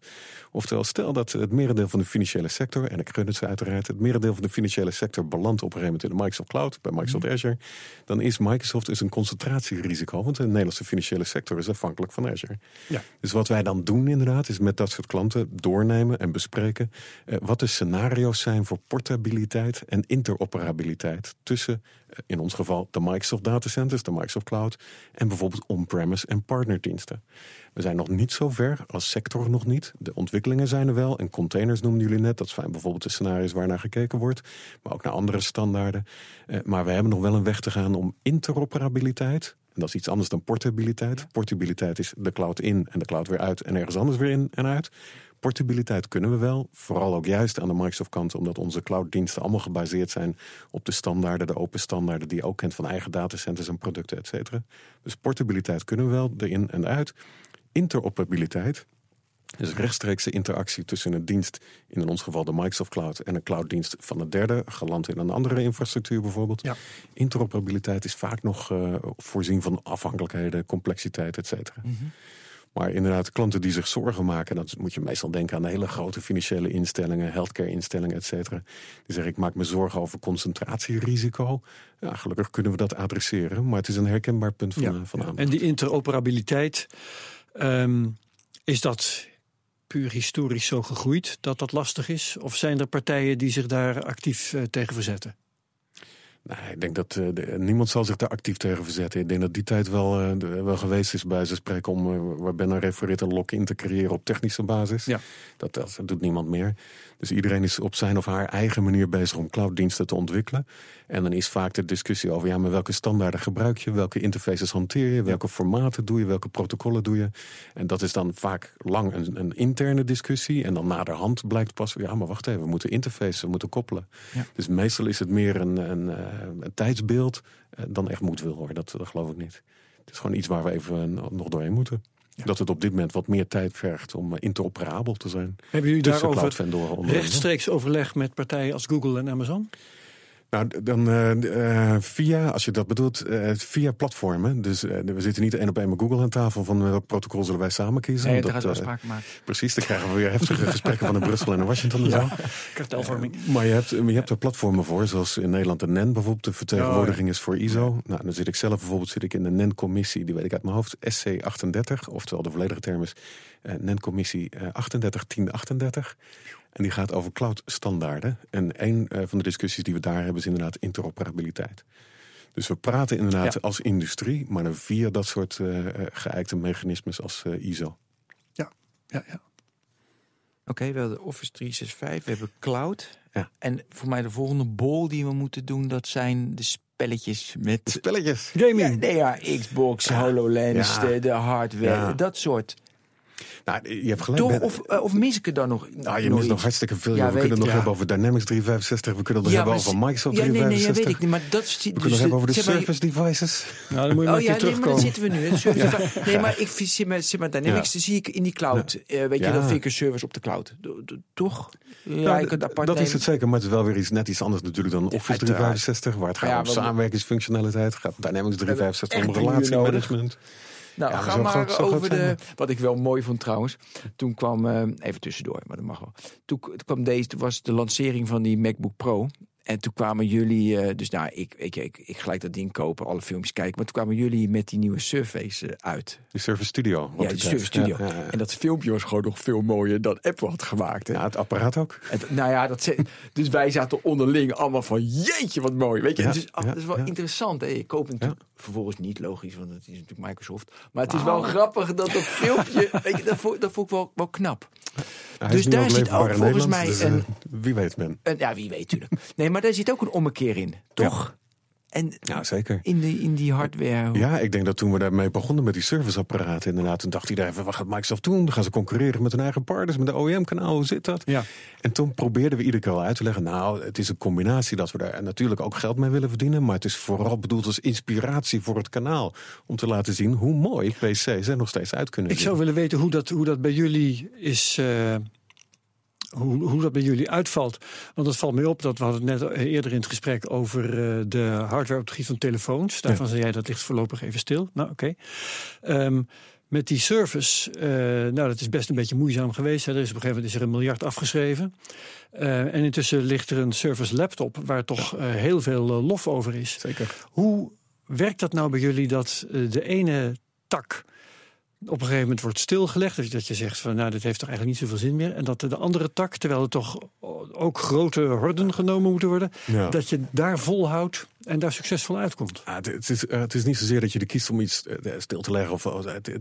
[SPEAKER 7] Oftewel, stel dat het merendeel van de financiële sector, en ik gun het ze uiteraard, het merendeel van de financiële sector belandt op een gegeven moment in de Microsoft Cloud, bij Microsoft Azure, dan is Microsoft dus een concentratierisico, want de Nederlandse financiële sector is afhankelijk van Azure.
[SPEAKER 5] Ja.
[SPEAKER 7] Dus wat wij dan doen inderdaad, is met dat soort klanten doornemen en bespreken eh, wat de scenario's zijn voor portabiliteit en interoperabiliteit tussen, eh, in ons geval, de Microsoft datacenters, de Microsoft Cloud en bijvoorbeeld on-premise en partnerdiensten. We zijn nog niet zo ver, als sector nog niet. De ontwikkelingen zijn er wel en containers noemden jullie net. Dat zijn bijvoorbeeld de scenario's waar naar gekeken wordt, maar ook naar andere standaarden. Eh, maar we hebben nog wel een weg te gaan om interoperabiliteit en dat is iets anders dan portabiliteit. Portabiliteit is de cloud in en de cloud weer uit en ergens anders weer in en uit. Portabiliteit kunnen we wel, vooral ook juist aan de Microsoft kant, omdat onze clouddiensten allemaal gebaseerd zijn op de standaarden, de open standaarden die je ook kent van eigen datacenters en producten, et cetera. Dus portabiliteit kunnen we wel, de in en uit. Interoperabiliteit, dus rechtstreekse interactie tussen een dienst, in ons geval de Microsoft Cloud, en een clouddienst van een derde, geland in een andere infrastructuur bijvoorbeeld.
[SPEAKER 5] Ja.
[SPEAKER 7] Interoperabiliteit is vaak nog eh, voorzien van afhankelijkheden, complexiteit, et cetera.
[SPEAKER 6] Mhm.
[SPEAKER 7] Maar inderdaad, klanten die zich zorgen maken, dat moet je meestal denken aan hele grote financiële instellingen, healthcare instellingen, et cetera. Die zeggen: Ik maak me zorgen over concentratierisico. Ja, gelukkig kunnen we dat adresseren, maar het is een herkenbaar punt van,
[SPEAKER 5] Ja,
[SPEAKER 7] eh, van
[SPEAKER 5] ja.
[SPEAKER 7] aandacht.
[SPEAKER 5] En die interoperabiliteit, ehm, is dat puur historisch zo gegroeid dat dat lastig is? Of zijn er partijen die zich daar actief eh, tegen verzetten?
[SPEAKER 7] Nee, ik denk dat eh, de- niemand zal zich daar actief tegen verzetten. Ik denk dat die tijd wel, eh, de- wel geweest is bij ze spreken om, eh, waar Ben aan refereert, een lock-in te creëren op technische basis.
[SPEAKER 5] Ja.
[SPEAKER 7] Dat, dat doet niemand meer. Dus iedereen is op zijn of haar eigen manier bezig om clouddiensten te ontwikkelen. En dan is vaak de discussie over, ja, maar welke standaarden gebruik je? Welke interfaces hanteer je? Welke formaten doe je? Welke protocollen doe je? En dat is dan vaak lang een, een interne discussie. En dan naderhand blijkt pas, ja, maar wacht even, we moeten interfaces, we moeten koppelen.
[SPEAKER 6] Ja.
[SPEAKER 7] Dus meestal is het meer een, een, een tijdsbeeld eh, dan echt moedwil hoor. Dat, dat geloof ik niet. Het is gewoon iets waar we even eh, nog doorheen moeten. Dat het op dit moment wat meer tijd vergt om eh, interoperabel te zijn.
[SPEAKER 5] Hebben jullie daarover rechtstreeks overleg met partijen als Google en Amazon?
[SPEAKER 7] Nou, dan eh, eh, via, als je dat bedoelt, eh, via platformen. Dus we zitten niet één op één met Google aan tafel van welk protocol zullen wij samen kiezen.
[SPEAKER 6] Nee,
[SPEAKER 7] Dat,
[SPEAKER 6] daar gaat afspraken maken.
[SPEAKER 7] Precies, dan krijgen we weer heftige gesprekken van in Brussel en in Washington zo.
[SPEAKER 5] Kartelvorming.
[SPEAKER 7] Maar je hebt, je hebt er platformen voor, zoals in Nederland de NEN bijvoorbeeld. De vertegenwoordiging is voor ISO. Nou, dan zit ik zelf bijvoorbeeld zit ik in de NEN-commissie, die weet ik uit mijn hoofd, SC38. Oftewel de volledige term is NEN-commissie eh 381038. En die gaat over cloud-standaarden. En een eh, van de discussies die we daar hebben is inderdaad interoperabiliteit. Dus we praten inderdaad
[SPEAKER 5] Ja.
[SPEAKER 7] als industrie, maar dan via dat soort eh eh, geëikte mechanismes als ISO.
[SPEAKER 5] Ja, ja.
[SPEAKER 6] Oké, we hebben Office 365, we hebben cloud.
[SPEAKER 7] Ja.
[SPEAKER 6] En voor mij de volgende bol die we moeten doen, dat zijn de spelletjes met...
[SPEAKER 7] Spelletjes.
[SPEAKER 5] Gaming.
[SPEAKER 6] Ja, nee, ja, Xbox, HoloLens,
[SPEAKER 7] Ja.
[SPEAKER 6] de, de hardware,
[SPEAKER 7] Ja.
[SPEAKER 6] dat soort.
[SPEAKER 7] Nou, je hebt gelijk.
[SPEAKER 6] Toch? Of, eh, of mis ik er dan nog
[SPEAKER 7] Nou, je
[SPEAKER 6] nog
[SPEAKER 7] mist nog hartstikke veel.
[SPEAKER 6] Ja,
[SPEAKER 7] we kunnen het nog hebben over Dynamics 365. We kunnen het nog
[SPEAKER 6] Ja,
[SPEAKER 7] hebben
[SPEAKER 6] maar
[SPEAKER 7] over Microsoft
[SPEAKER 6] ja, nee, nee, ja,
[SPEAKER 7] 365.
[SPEAKER 6] weet ik niet, maar dat is...
[SPEAKER 7] we kunnen het hebben over de Surface devices.
[SPEAKER 5] Nou, dan moet je maar
[SPEAKER 6] Oh
[SPEAKER 5] een
[SPEAKER 6] ja,
[SPEAKER 5] keer
[SPEAKER 6] nee, maar daar
[SPEAKER 5] terugkomen.
[SPEAKER 6] zitten we nu. Nee, maar ik zit met, zit met Dynamics,
[SPEAKER 7] Ja.
[SPEAKER 6] dan zie ik in die cloud. eh, weet je, dan vind ik een service op de cloud. Toch? Ja, ik het apart
[SPEAKER 7] dat is het zeker, maar het is wel weer iets, net iets anders natuurlijk dan Office
[SPEAKER 6] uiteraard.
[SPEAKER 7] 365. Waar het gaat
[SPEAKER 6] Ja,
[SPEAKER 7] om
[SPEAKER 6] we-
[SPEAKER 7] samenwerkingsfunctionaliteit. gaat Dynamics 365 om relatiemanagement.
[SPEAKER 6] Nou,
[SPEAKER 7] Ja,
[SPEAKER 6] ga maar
[SPEAKER 7] groot-
[SPEAKER 6] over de. Wat ik wel mooi vond trouwens. Toen kwam. eh, even tussendoor, maar dat mag wel. Toen, toen kwam deze. Toen was de lancering van die MacBook Pro. En toen kwamen jullie. eh, dus nou, ik, ik, ik, ik gelijk dat ding kopen, alle filmpjes kijken. Maar toen kwamen jullie met die nieuwe Surface eh, uit.
[SPEAKER 7] Die Surface Studio.
[SPEAKER 6] Ja,
[SPEAKER 7] tijd.
[SPEAKER 6] Surface Studio.
[SPEAKER 7] Ja, ja, ja.
[SPEAKER 6] En dat filmpje was gewoon nog veel mooier dan Apple had gemaakt. Hè?
[SPEAKER 7] Ja, het apparaat ook.
[SPEAKER 6] Het- nou ja, dat ze- dus wij zaten onderling allemaal van jeetje wat mooi. Weet je,
[SPEAKER 7] ja,
[SPEAKER 6] dat is wel interessant. Hè? Je koopt natuurlijk vervolgens niet logisch, want het is natuurlijk Microsoft. Maar het is wel grappig dat dat filmpje, weet je, dat vond, dat vond ik wel, wel knap.
[SPEAKER 7] Hij
[SPEAKER 6] Dus daar zit ook volgens mij
[SPEAKER 7] dus,
[SPEAKER 6] een-
[SPEAKER 7] eh, wie weet men.
[SPEAKER 6] En, ja, wie weet natuurlijk. Nee, maar daar zit ook een ommekeer in, toch? En
[SPEAKER 7] Ja, zeker.
[SPEAKER 6] in, de, in die hardware.
[SPEAKER 7] Ja, ik denk dat toen we daarmee begonnen met die serviceapparaten, inderdaad, toen dacht iedereen wat gaat Microsoft doen? Dan gaan ze concurreren met hun eigen partners, met de OEM-kanaal, hoe zit dat?
[SPEAKER 5] Ja.
[SPEAKER 7] En toen probeerden we iedere keer al uit te leggen, nou, het is een combinatie dat we daar natuurlijk ook geld mee willen verdienen, maar het is vooral bedoeld als inspiratie voor het kanaal, om te laten zien hoe mooi PC's er nog steeds uit kunnen
[SPEAKER 5] Ik
[SPEAKER 7] zien.
[SPEAKER 5] zou willen weten hoe dat, hoe dat bij jullie is. eh, hoe, hoe dat bij jullie uitvalt. Want het valt mij op dat we hadden het net eerder in het gesprek over eh, de hardware op het gebied van telefoons. Daarvan zei jij dat ligt voorlopig even stil. Nou, oké. Ehm, met die service, eh, nou dat is best een beetje moeizaam geweest. Hè. Er is op een gegeven moment is er een miljard afgeschreven. Eh, en intussen ligt er een Surface laptop waar toch heel veel lof over is.
[SPEAKER 7] Zeker.
[SPEAKER 5] Hoe werkt dat nou bij jullie dat de ene tak op een gegeven moment wordt stilgelegd? Dat je, dat je zegt van nou, dit heeft toch eigenlijk niet zoveel zin meer. En dat de andere tak, terwijl er toch ook grote horden genomen moeten worden,
[SPEAKER 7] Ja.
[SPEAKER 5] dat je daar volhoudt en daar succesvol uitkomt.
[SPEAKER 7] Ah, het, het is, eh, het is niet zozeer dat je er kiest om iets eh, stil te leggen of het- de,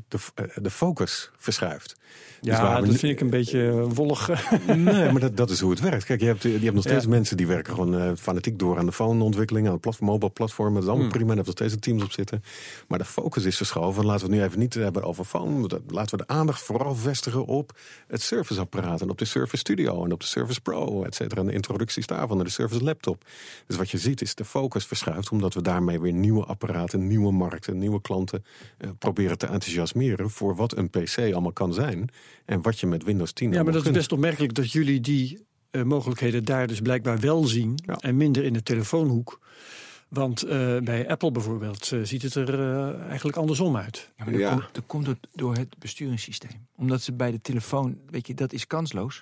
[SPEAKER 7] de, focus verschuift. Dus
[SPEAKER 5] Ja,
[SPEAKER 7] we
[SPEAKER 5] dat vind ik een beetje eh, wollig.
[SPEAKER 7] Nee, maar dat, dat is hoe het werkt. Kijk, je hebt, je hebt nog steeds
[SPEAKER 5] Ja.
[SPEAKER 7] mensen die werken gewoon eh, fanatiek door aan de phone-ontwikkeling, aan de platform, mobile platformen. Dat is allemaal
[SPEAKER 5] Hmm.
[SPEAKER 7] prima, daar hebben nog steeds teams op zitten. Maar de focus is verschoven. Laten we het nu even niet hebben over phone. Laten we de aandacht vooral vestigen op het serviceapparaat en op de Surface Studio en op de Surface Pro, et cetera. En de introducties daarvan en de Surface Laptop. Dus wat je ziet is de focus verschuift, omdat we daarmee weer nieuwe apparaten, nieuwe markten, nieuwe klanten eh, proberen te enthousiasmeren voor wat een PC allemaal kan zijn en wat je met Windows 10
[SPEAKER 5] Ja, maar dat is best opmerkelijk dat jullie die eh, mogelijkheden daar dus blijkbaar wel zien
[SPEAKER 7] Ja.
[SPEAKER 5] en minder in de telefoonhoek. Want eh, bij Apple bijvoorbeeld ziet het er eh, eigenlijk andersom uit.
[SPEAKER 6] Ja, maar dat,
[SPEAKER 7] Ja.
[SPEAKER 6] Komt, dat komt door, door het besturingssysteem. Omdat ze bij de telefoon, weet je, dat is kansloos.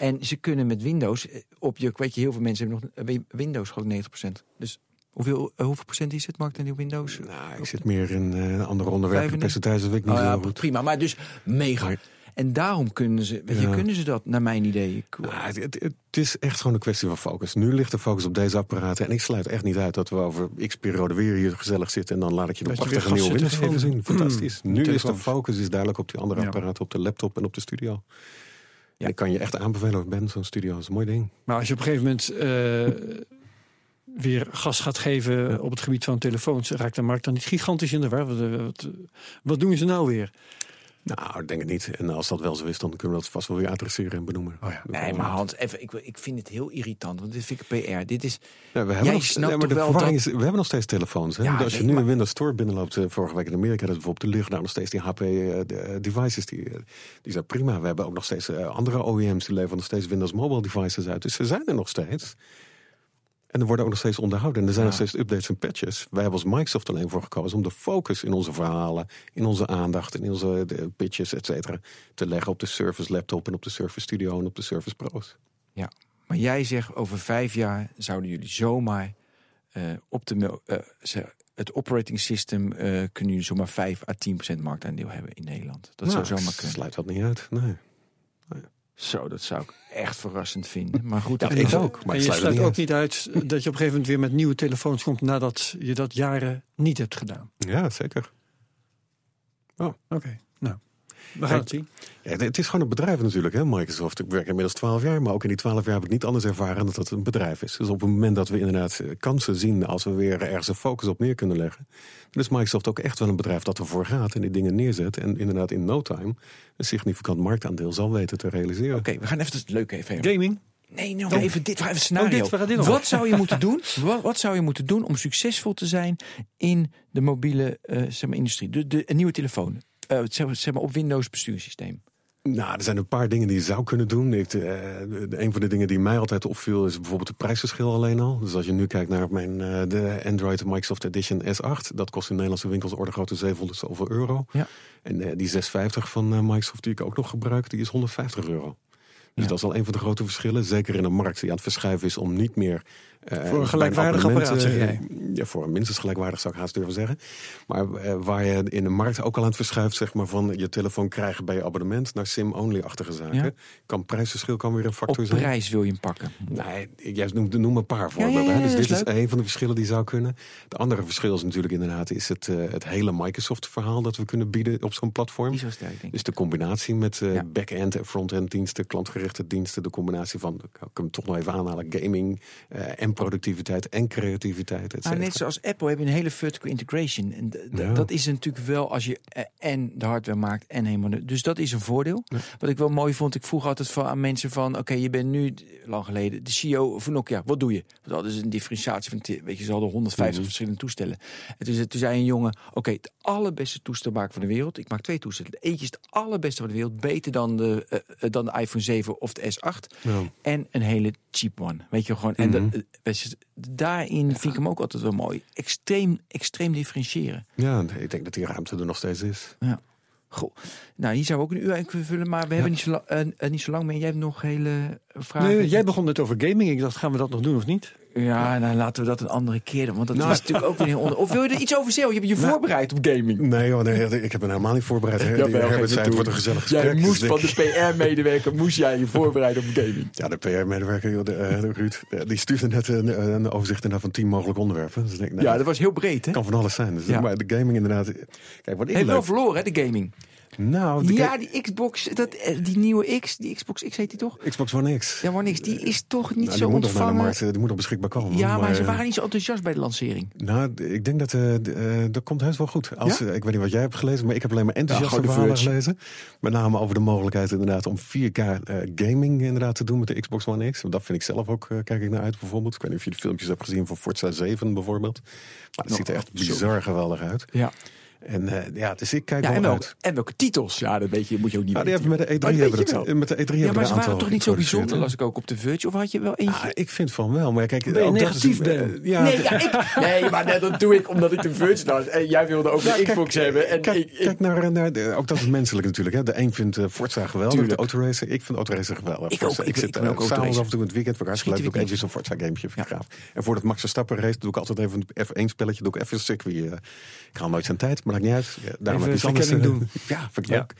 [SPEAKER 6] En ze kunnen met Windows, op je, weet je, heel veel mensen hebben nog Windows gewoon 90%. Dus hoeveel, eh, hoeveel procent is het, Mark, aan die Windows?
[SPEAKER 7] Nou, ik zit meer in eh andere onderwerpen.
[SPEAKER 6] 95?
[SPEAKER 7] Percentages weet ik niet
[SPEAKER 6] Oh
[SPEAKER 7] zo
[SPEAKER 6] ja,
[SPEAKER 7] goed.
[SPEAKER 6] prima, maar dus mega.
[SPEAKER 7] Maar-
[SPEAKER 6] En daarom kunnen ze, weet je, kunnen ze dat, naar mijn idee.
[SPEAKER 7] Nou, het, het, het is echt gewoon een kwestie van focus. Nu ligt de focus op deze apparaten. En ik sluit echt niet uit dat we over x periode weer hier gezellig zitten. En dan laat ik je de
[SPEAKER 5] Dat je
[SPEAKER 7] prachtige
[SPEAKER 5] weer
[SPEAKER 7] nieuwe Windows zien. Fantastisch. Nu is de focus is duidelijk op die andere
[SPEAKER 5] Ja.
[SPEAKER 7] apparaten. Op de laptop en op de studio.
[SPEAKER 6] Ja.
[SPEAKER 7] En ik kan je echt aanbevelen, Ben, zo'n studio dat is een mooi ding.
[SPEAKER 5] Maar als je op een gegeven moment eh, weer gas gaat geven op het gebied van telefoons, raakt de markt dan niet gigantisch in de war? Wat, wat, wat doen ze nou weer?
[SPEAKER 7] Nou, ik denk het niet. En als dat wel zo is, dan kunnen we dat vast wel weer adresseren en benoemen.
[SPEAKER 6] Oh ja. Nee, maar Hans, even, ik, ik vind het heel irritant, want dit vind ik PR. Dit is,
[SPEAKER 7] Ja, we hebben
[SPEAKER 6] Jij
[SPEAKER 7] nog,
[SPEAKER 6] snapt
[SPEAKER 7] ja, maar de
[SPEAKER 6] wel dat-
[SPEAKER 7] is, we hebben nog steeds telefoons. Hè?
[SPEAKER 6] Ja,
[SPEAKER 7] als je
[SPEAKER 6] nee,
[SPEAKER 7] nu
[SPEAKER 6] maar-
[SPEAKER 7] in Windows Store binnenloopt, eh, vorige week in Amerika, dat bijvoorbeeld, er liggen daar nog steeds die HP eh, de, eh, devices. Die, die zijn prima. We hebben ook nog steeds andere OEM's die leveren nog steeds Windows Mobile devices uit. Dus ze zijn er nog steeds. En er worden ook nog steeds onderhouden. En er zijn nog steeds updates en patches. Wij hebben als Microsoft alleen voor gekozen om de focus in onze verhalen, in onze aandacht, in onze de pitches, et cetera, te leggen op de Surface Laptop en op de Surface Studio en op de Surface Pro's.
[SPEAKER 6] Ja, maar jij zegt over vijf jaar zouden jullie zomaar eh, op de eh, ze- het operating system eh, kunnen jullie zomaar 5 à 10 procent marktaandeel hebben in Nederland. Dat
[SPEAKER 7] Nou,
[SPEAKER 6] zou zomaar
[SPEAKER 7] ik
[SPEAKER 6] kunnen.
[SPEAKER 7] Sluit dat niet uit. Nee.
[SPEAKER 6] Zo, dat zou ik echt verrassend vinden. Maar goed,
[SPEAKER 7] Ja,
[SPEAKER 6] dat
[SPEAKER 7] ik
[SPEAKER 6] is
[SPEAKER 7] ook. Maar
[SPEAKER 5] en je
[SPEAKER 7] sluit niet
[SPEAKER 5] ook
[SPEAKER 7] uit.
[SPEAKER 5] niet uit dat je op een gegeven moment weer met nieuwe telefoons komt nadat je dat jaren niet hebt gedaan.
[SPEAKER 7] Ja, zeker.
[SPEAKER 5] Oké, nou, we gaan
[SPEAKER 7] Kijk,
[SPEAKER 5] het zien.
[SPEAKER 7] Ja, het- is gewoon een bedrijf natuurlijk, hè, Microsoft. Ik werk inmiddels 12 jaar, maar ook in die 12 jaar heb ik niet anders ervaren dat het een bedrijf is. Dus op het moment dat we inderdaad eh, kansen zien, als we weer ergens een focus op neer kunnen leggen, dan is Microsoft ook echt wel een bedrijf dat ervoor gaat en die dingen neerzet. En inderdaad in no time een significant marktaandeel zal weten te realiseren.
[SPEAKER 6] Oké, we gaan even het leuke even.
[SPEAKER 5] Gaming,
[SPEAKER 6] Nee, nog even dit, even scenario.
[SPEAKER 5] Oh, dit, we gaan dit
[SPEAKER 6] wat
[SPEAKER 5] over.
[SPEAKER 6] zou je moeten doen? Wat, wat zou je moeten doen om succesvol te zijn in de mobiele eh, zeg maar, industrie? De, de, een nieuwe telefoon. Eh, zeg, maar- op Windows bestuurssysteem.
[SPEAKER 7] Nou, er zijn een paar dingen die je zou kunnen doen. Ik, eh, een van de dingen die mij altijd opviel is bijvoorbeeld het prijsverschil alleen al. Dus als je nu kijkt naar mijn, eh, de Android Microsoft Edition S8, dat kost in Nederlandse winkels orde grootte 700 zoveel euro.
[SPEAKER 6] Ja.
[SPEAKER 7] En die 650 van Microsoft die ik ook nog gebruik, die is 150 euro. Dus
[SPEAKER 6] Ja.
[SPEAKER 7] dat is al een van de grote verschillen. Zeker in een markt die aan het verschuiven is om niet meer... eh,
[SPEAKER 5] Voor een gelijkwaardig apparaat, zeg
[SPEAKER 7] eh, Ja, voor een minstens gelijkwaardig zou ik haast durven zeggen. Maar eh, waar je in de markt ook al aan het verschuift, zeg maar, van je telefoon krijgen bij je abonnement naar SIM-only-achtige zaken.
[SPEAKER 6] Ja.
[SPEAKER 7] Kan prijsverschil kan weer een
[SPEAKER 6] Op
[SPEAKER 7] factor zijn.
[SPEAKER 6] prijs wil je hem pakken.
[SPEAKER 7] Nee, jij noemt noem een paar voorbeelden.
[SPEAKER 6] ja,
[SPEAKER 7] hè.
[SPEAKER 6] ja,
[SPEAKER 7] dus dit
[SPEAKER 6] is leuk.
[SPEAKER 7] een van de verschillen die zou kunnen. De andere verschil is natuurlijk inderdaad is het, eh, het hele Microsoft-verhaal dat we kunnen bieden op zo'n platform.
[SPEAKER 6] Zo sterk, denk.
[SPEAKER 7] Dus de combinatie met eh,
[SPEAKER 6] Ja.
[SPEAKER 7] back-end en front-end diensten, klantgerichte diensten, de combinatie van, ik kan hem toch nog even aanhalen, gaming eh, en productiviteit en creativiteit, et
[SPEAKER 6] Maar net zoals Apple heb je een hele vertical integration. En
[SPEAKER 7] Ja.
[SPEAKER 6] dat is natuurlijk wel als je eh, en de hardware maakt en helemaal. de- Dus dat is een voordeel. Wat ik wel mooi vond, ik vroeg altijd van, aan mensen van: oké, je bent nu lang geleden de CEO van Nokia. Wat doe je? Want dat is een differentiatie van, weet je, ze hadden 150 verschillende toestellen. En toen, zei- toen zei een jongen: oké, het allerbeste toestel maak ik van de wereld. Ik maak twee toestellen. De eentje is het allerbeste van de wereld, beter dan de, eh, eh, dan de iPhone 7 of de S8.
[SPEAKER 7] Ja.
[SPEAKER 6] En een hele cheap one. Weet je gewoon. En
[SPEAKER 7] Mhm.
[SPEAKER 6] dat- weet je, daarin vind ik hem ook altijd wel mooi. Extreem, extreem differentiëren.
[SPEAKER 7] Ja, ik denk dat die ruimte er nog steeds is.
[SPEAKER 6] Ja. Goh. Nou, hier zou we ook een uur aan kunnen vullen, maar we hebben niet zo, la- eh, eh, niet zo lang meer. Jij hebt nog hele vragen.
[SPEAKER 5] Nee, jij begon net over gaming. Ik dacht, gaan we dat nog doen of niet?
[SPEAKER 6] Ja, nou laten we dat een andere keer doen, want dat
[SPEAKER 7] Nou.
[SPEAKER 6] is natuurlijk ook weer heel onder. Of wil je er iets over zeggen? Je hebt je voorbereid op gaming.
[SPEAKER 7] Nee, joh, nee, ik heb me helemaal niet voorbereid. Hè. Herbert zei,
[SPEAKER 6] het
[SPEAKER 7] wordt een gezellig gesprek.
[SPEAKER 6] Jij
[SPEAKER 7] dus
[SPEAKER 6] moest
[SPEAKER 7] ik-
[SPEAKER 6] van de PR-medewerker moest jij je voorbereiden op gaming.
[SPEAKER 7] Ja, de PR-medewerker, de, eh, Ruud, eh, die stuurde net een, een overzicht inderdaad van tien mogelijke onderwerpen. Dus denk, nou,
[SPEAKER 6] Ja, dat was heel breed, hè?
[SPEAKER 7] kan van alles zijn. Dus,
[SPEAKER 6] Ja.
[SPEAKER 7] Maar de gaming inderdaad. Kijk, wat ik
[SPEAKER 6] Heeft wel verloren, hè, de gaming.
[SPEAKER 7] Nou, de
[SPEAKER 6] Ja, die Xbox, dat, eh, die nieuwe X, die Xbox X heet die toch?
[SPEAKER 7] Xbox One X.
[SPEAKER 6] Ja, maar niks. Die is toch niet
[SPEAKER 7] Nou,
[SPEAKER 6] zo
[SPEAKER 7] die moet nog naar de
[SPEAKER 6] ontvangen.
[SPEAKER 7] markt, eh, die moet nog beschikbaar komen.
[SPEAKER 6] Ja, maar, ze
[SPEAKER 7] eh,
[SPEAKER 6] waren niet zo enthousiast bij de lancering.
[SPEAKER 7] Nou, ik denk dat eh, eh, dat komt heus wel goed. Als,
[SPEAKER 6] Ja?
[SPEAKER 7] eh, ik weet niet wat jij hebt gelezen, maar ik heb alleen maar enthousiaste
[SPEAKER 6] de
[SPEAKER 7] verhalen gelezen. Met name over de mogelijkheid inderdaad om 4K eh, gaming inderdaad te doen met de Xbox One X. Want dat vind ik zelf ook, eh, kijk ik naar uit bijvoorbeeld. Ik weet niet of je de filmpjes hebt gezien van Forza 7 bijvoorbeeld. Maar het ziet er echt
[SPEAKER 6] zo.
[SPEAKER 7] bizar geweldig uit.
[SPEAKER 6] Ja.
[SPEAKER 7] En eh, ja, dus ik kijk
[SPEAKER 6] Ja,
[SPEAKER 7] wel
[SPEAKER 6] en, welke, en welke titels? Ja, dat weet je, moet je ook niet
[SPEAKER 7] Nou, die
[SPEAKER 6] weten.
[SPEAKER 7] hebben met de E3
[SPEAKER 6] Oh, die
[SPEAKER 7] hebben het,
[SPEAKER 6] wel.
[SPEAKER 7] met de E3
[SPEAKER 6] Ja,
[SPEAKER 7] hebben
[SPEAKER 6] maar ze waren toch niet zo bijzonder, las ik ook op de Verge? Of had je wel eentje?
[SPEAKER 7] Ah, ik vind van wel, maar kijk,
[SPEAKER 5] Ben je
[SPEAKER 7] ook dat
[SPEAKER 5] negatief,
[SPEAKER 7] is, eh,
[SPEAKER 5] Ben?
[SPEAKER 7] ja,
[SPEAKER 6] nee, ja, ik, nee, maar net dat doe ik omdat ik de Verge las. En jij wilde ook de Xbox hebben. En
[SPEAKER 7] kijk,
[SPEAKER 6] ik,
[SPEAKER 7] kijk naar, naar de, ook dat is menselijk natuurlijk. Hè. De een vindt uh, Forza geweldig,
[SPEAKER 6] Tuurlijk.
[SPEAKER 7] de autoracer. Ik vind autoracer geweldig.
[SPEAKER 6] Ik ook, ik-
[SPEAKER 7] zit
[SPEAKER 6] ook
[SPEAKER 7] uh, s'avonds af en toe in het weekend. Voor hartstikke leuk, doe ik
[SPEAKER 6] Schieten
[SPEAKER 7] eventjes een Forza gamepje.
[SPEAKER 6] Ja.
[SPEAKER 7] gaaf. En voordat Max Verstappen race, doe ik altijd even een F1 spelletje. Doe ik even een circuit. Ik haal nooit zijn tijd, maar maakt niet uit. Ja, daarom
[SPEAKER 5] Even
[SPEAKER 7] heb je anders.
[SPEAKER 5] doen.
[SPEAKER 7] Ja, vind ik
[SPEAKER 5] Ja.
[SPEAKER 7] leuk.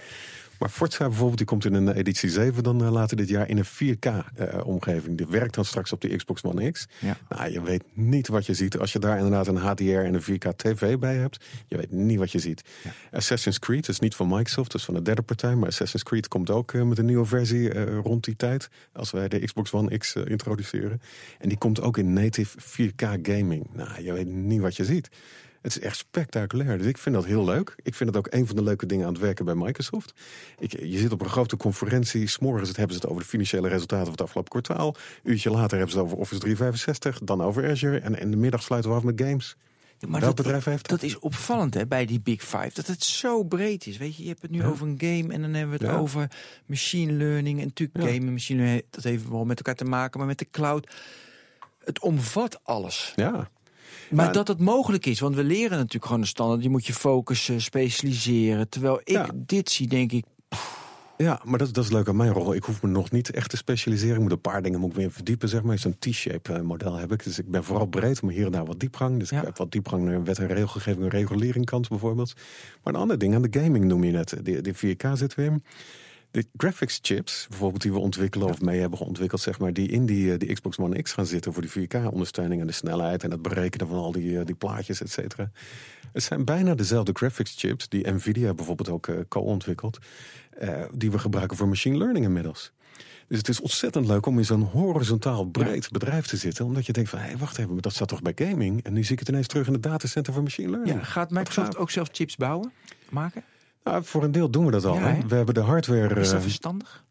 [SPEAKER 7] Maar Forza bijvoorbeeld, die komt in een editie 7 dan uh, later dit jaar in een 4K-omgeving. die werkt dan straks op de Xbox One X.
[SPEAKER 6] Ja.
[SPEAKER 7] Nou, je weet niet wat je ziet. Als je daar inderdaad een HDR en een 4K-TV bij hebt, je weet niet wat je ziet. Assassin's Creed, is niet van Microsoft, dat is van een derde partij. Maar Assassin's Creed komt ook uh, met een nieuwe versie rond die tijd. Als wij de Xbox One X introduceren. En die komt ook in native 4K gaming. Nou, je weet niet wat je ziet. Het is echt spectaculair. Dus ik vind dat heel leuk. Ik vind het ook een van de leuke dingen aan het werken bij Microsoft. Ik, je zit op een grote conferentie. S'morgens hebben ze het over de financiële resultaten van het afgelopen kwartaal. Een uurtje later hebben ze het over Office 365. Dan over Azure. En in de middag sluiten we af met games.
[SPEAKER 6] Ja, maar dat,
[SPEAKER 7] bedrijf heeft dat?
[SPEAKER 6] dat is opvallend hè, bij die Big Five. Dat het zo breed is. Weet je, je hebt het nu
[SPEAKER 7] Ja.
[SPEAKER 6] over een game en dan hebben we het
[SPEAKER 7] Ja.
[SPEAKER 6] over machine learning. En natuurlijk game en machine learning, dat heeft wel met elkaar te maken, maar met de cloud. Het omvat alles.
[SPEAKER 7] Ja.
[SPEAKER 6] Maar dat het mogelijk is, want we leren natuurlijk gewoon de standaard. Je moet je focussen, specialiseren. Terwijl ik dit zie, denk ik,
[SPEAKER 7] Ja, maar dat, dat is leuk aan mijn rol. Ik hoef me nog niet echt te specialiseren. Ik moet een paar dingen moet ik weer verdiepen, zeg maar. Zo'n T-shape eh, model heb ik. Dus ik ben vooral breed, maar hier en daar wat diepgang. Dus
[SPEAKER 6] Ja.
[SPEAKER 7] ik heb wat diepgang naar wet en regelgeving en regulering kant bijvoorbeeld. Maar een ander ding aan de gaming noem je net. De, de 4K zit weer. De graphics chips, bijvoorbeeld die we ontwikkelen of mee hebben ontwikkeld, zeg maar, die in die, eh, die Xbox One X gaan zitten voor die 4K-ondersteuning en de snelheid en het berekenen van al die, eh, die plaatjes, et cetera. Het zijn bijna dezelfde graphics chips die Nvidia bijvoorbeeld ook eh, co-ontwikkelt, die we gebruiken voor machine learning inmiddels. Dus het is ontzettend leuk om in zo'n horizontaal breed bedrijf te zitten. Omdat je denkt van, hé, hey, wacht even, maar dat zat toch bij gaming? En nu zie ik het ineens terug in het datacenter van machine learning.
[SPEAKER 6] ja, gaat Microsoft ook zelf chips bouwen, maken?
[SPEAKER 7] Nou, voor een deel doen we dat al.
[SPEAKER 6] Ja,
[SPEAKER 7] we hebben de hardware...
[SPEAKER 6] Is dat
[SPEAKER 7] eh,
[SPEAKER 6] verstandig?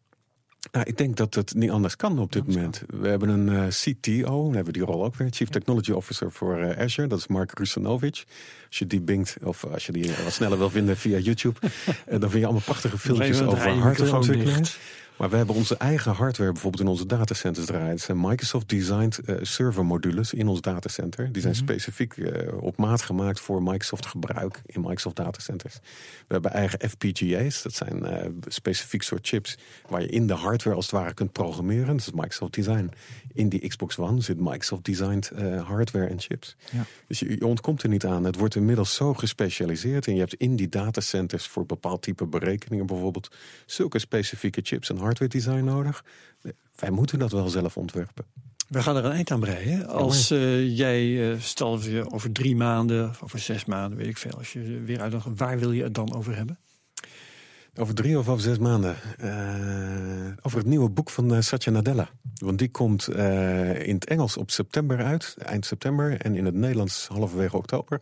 [SPEAKER 7] nou, ik denk dat het niet anders kan op dit
[SPEAKER 6] Anders
[SPEAKER 7] moment. We hebben een eh, CTO, we hebben die rol ook weer, Chief Technology Officer voor eh, Azure. Dat is Mark Rusanovic. Als je die bingt, of als je die wat sneller wil vinden via YouTube, dan vind je allemaal prachtige filmpjes over hardwareontwikkeling. Maar we hebben onze eigen hardware bijvoorbeeld in onze datacenters draaien. Het zijn Microsoft-designed eh, servermodules in ons datacenter. Die zijn specifiek eh, op maat gemaakt voor Microsoft gebruik in Microsoft datacenters. We hebben eigen FPGA's. Dat zijn eh, specifiek soort chips waar je in de hardware als het ware kunt programmeren. Dat is Microsoft Design. In die Xbox One zit Microsoft-designed eh, hardware en chips.
[SPEAKER 6] Ja.
[SPEAKER 7] Dus je, je ontkomt er niet aan. Het wordt inmiddels zo gespecialiseerd. En je hebt in die datacenters voor bepaald type berekeningen bijvoorbeeld zulke specifieke chips en hardware design nodig. Wij moeten dat wel zelf ontwerpen.
[SPEAKER 5] We gaan er een eind aan breien. Als eh, jij, eh, stel je over drie maanden, of over zes maanden, weet ik veel. Als je weer uitnodigt, waar wil je het dan over hebben?
[SPEAKER 7] Over drie of over zes maanden. eh, over het nieuwe boek van Satya Nadella. Want die komt in het Engels op september uit, eind september. En in het Nederlands halverwege oktober.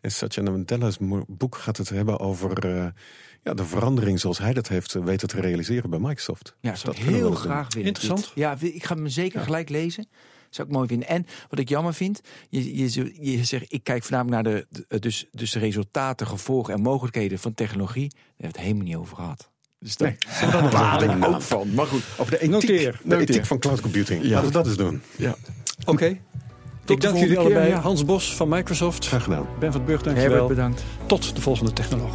[SPEAKER 7] En Satya Nadella's boek gaat het hebben over ja, de verandering zoals hij dat heeft eh, weten te realiseren bij Microsoft.
[SPEAKER 6] Ja,
[SPEAKER 7] Dus
[SPEAKER 6] zou ik
[SPEAKER 7] we
[SPEAKER 6] heel
[SPEAKER 7] wel
[SPEAKER 6] graag willen.
[SPEAKER 5] Interessant.
[SPEAKER 6] Dit- Ja, ik ga hem zeker gelijk lezen. Zou ik mooi vinden. En wat ik jammer vind, je, je, zegt, ik kijk voornamelijk naar de, de- dus, dus de resultaten, gevolgen en mogelijkheden van technologie. Daar hebben we het helemaal niet over gehad. Dus daar baal
[SPEAKER 7] even
[SPEAKER 6] ik ook van. Maar goed.
[SPEAKER 7] Over de ethiek,
[SPEAKER 5] Noteer,
[SPEAKER 7] de
[SPEAKER 5] noteer.
[SPEAKER 7] ethiek van cloud computing.
[SPEAKER 6] Ja.
[SPEAKER 7] Laten we dat eens doen.
[SPEAKER 6] Ja.
[SPEAKER 5] Oké.
[SPEAKER 6] de
[SPEAKER 5] Ik dank jullie
[SPEAKER 6] keer,
[SPEAKER 5] allebei.
[SPEAKER 6] ja.
[SPEAKER 5] Hans Bos van Microsoft.
[SPEAKER 7] Graag gedaan.
[SPEAKER 5] Ben van het Burg,
[SPEAKER 6] Herbert,
[SPEAKER 5] dankjewel.
[SPEAKER 6] bedankt.
[SPEAKER 5] Tot de volgende technoloog.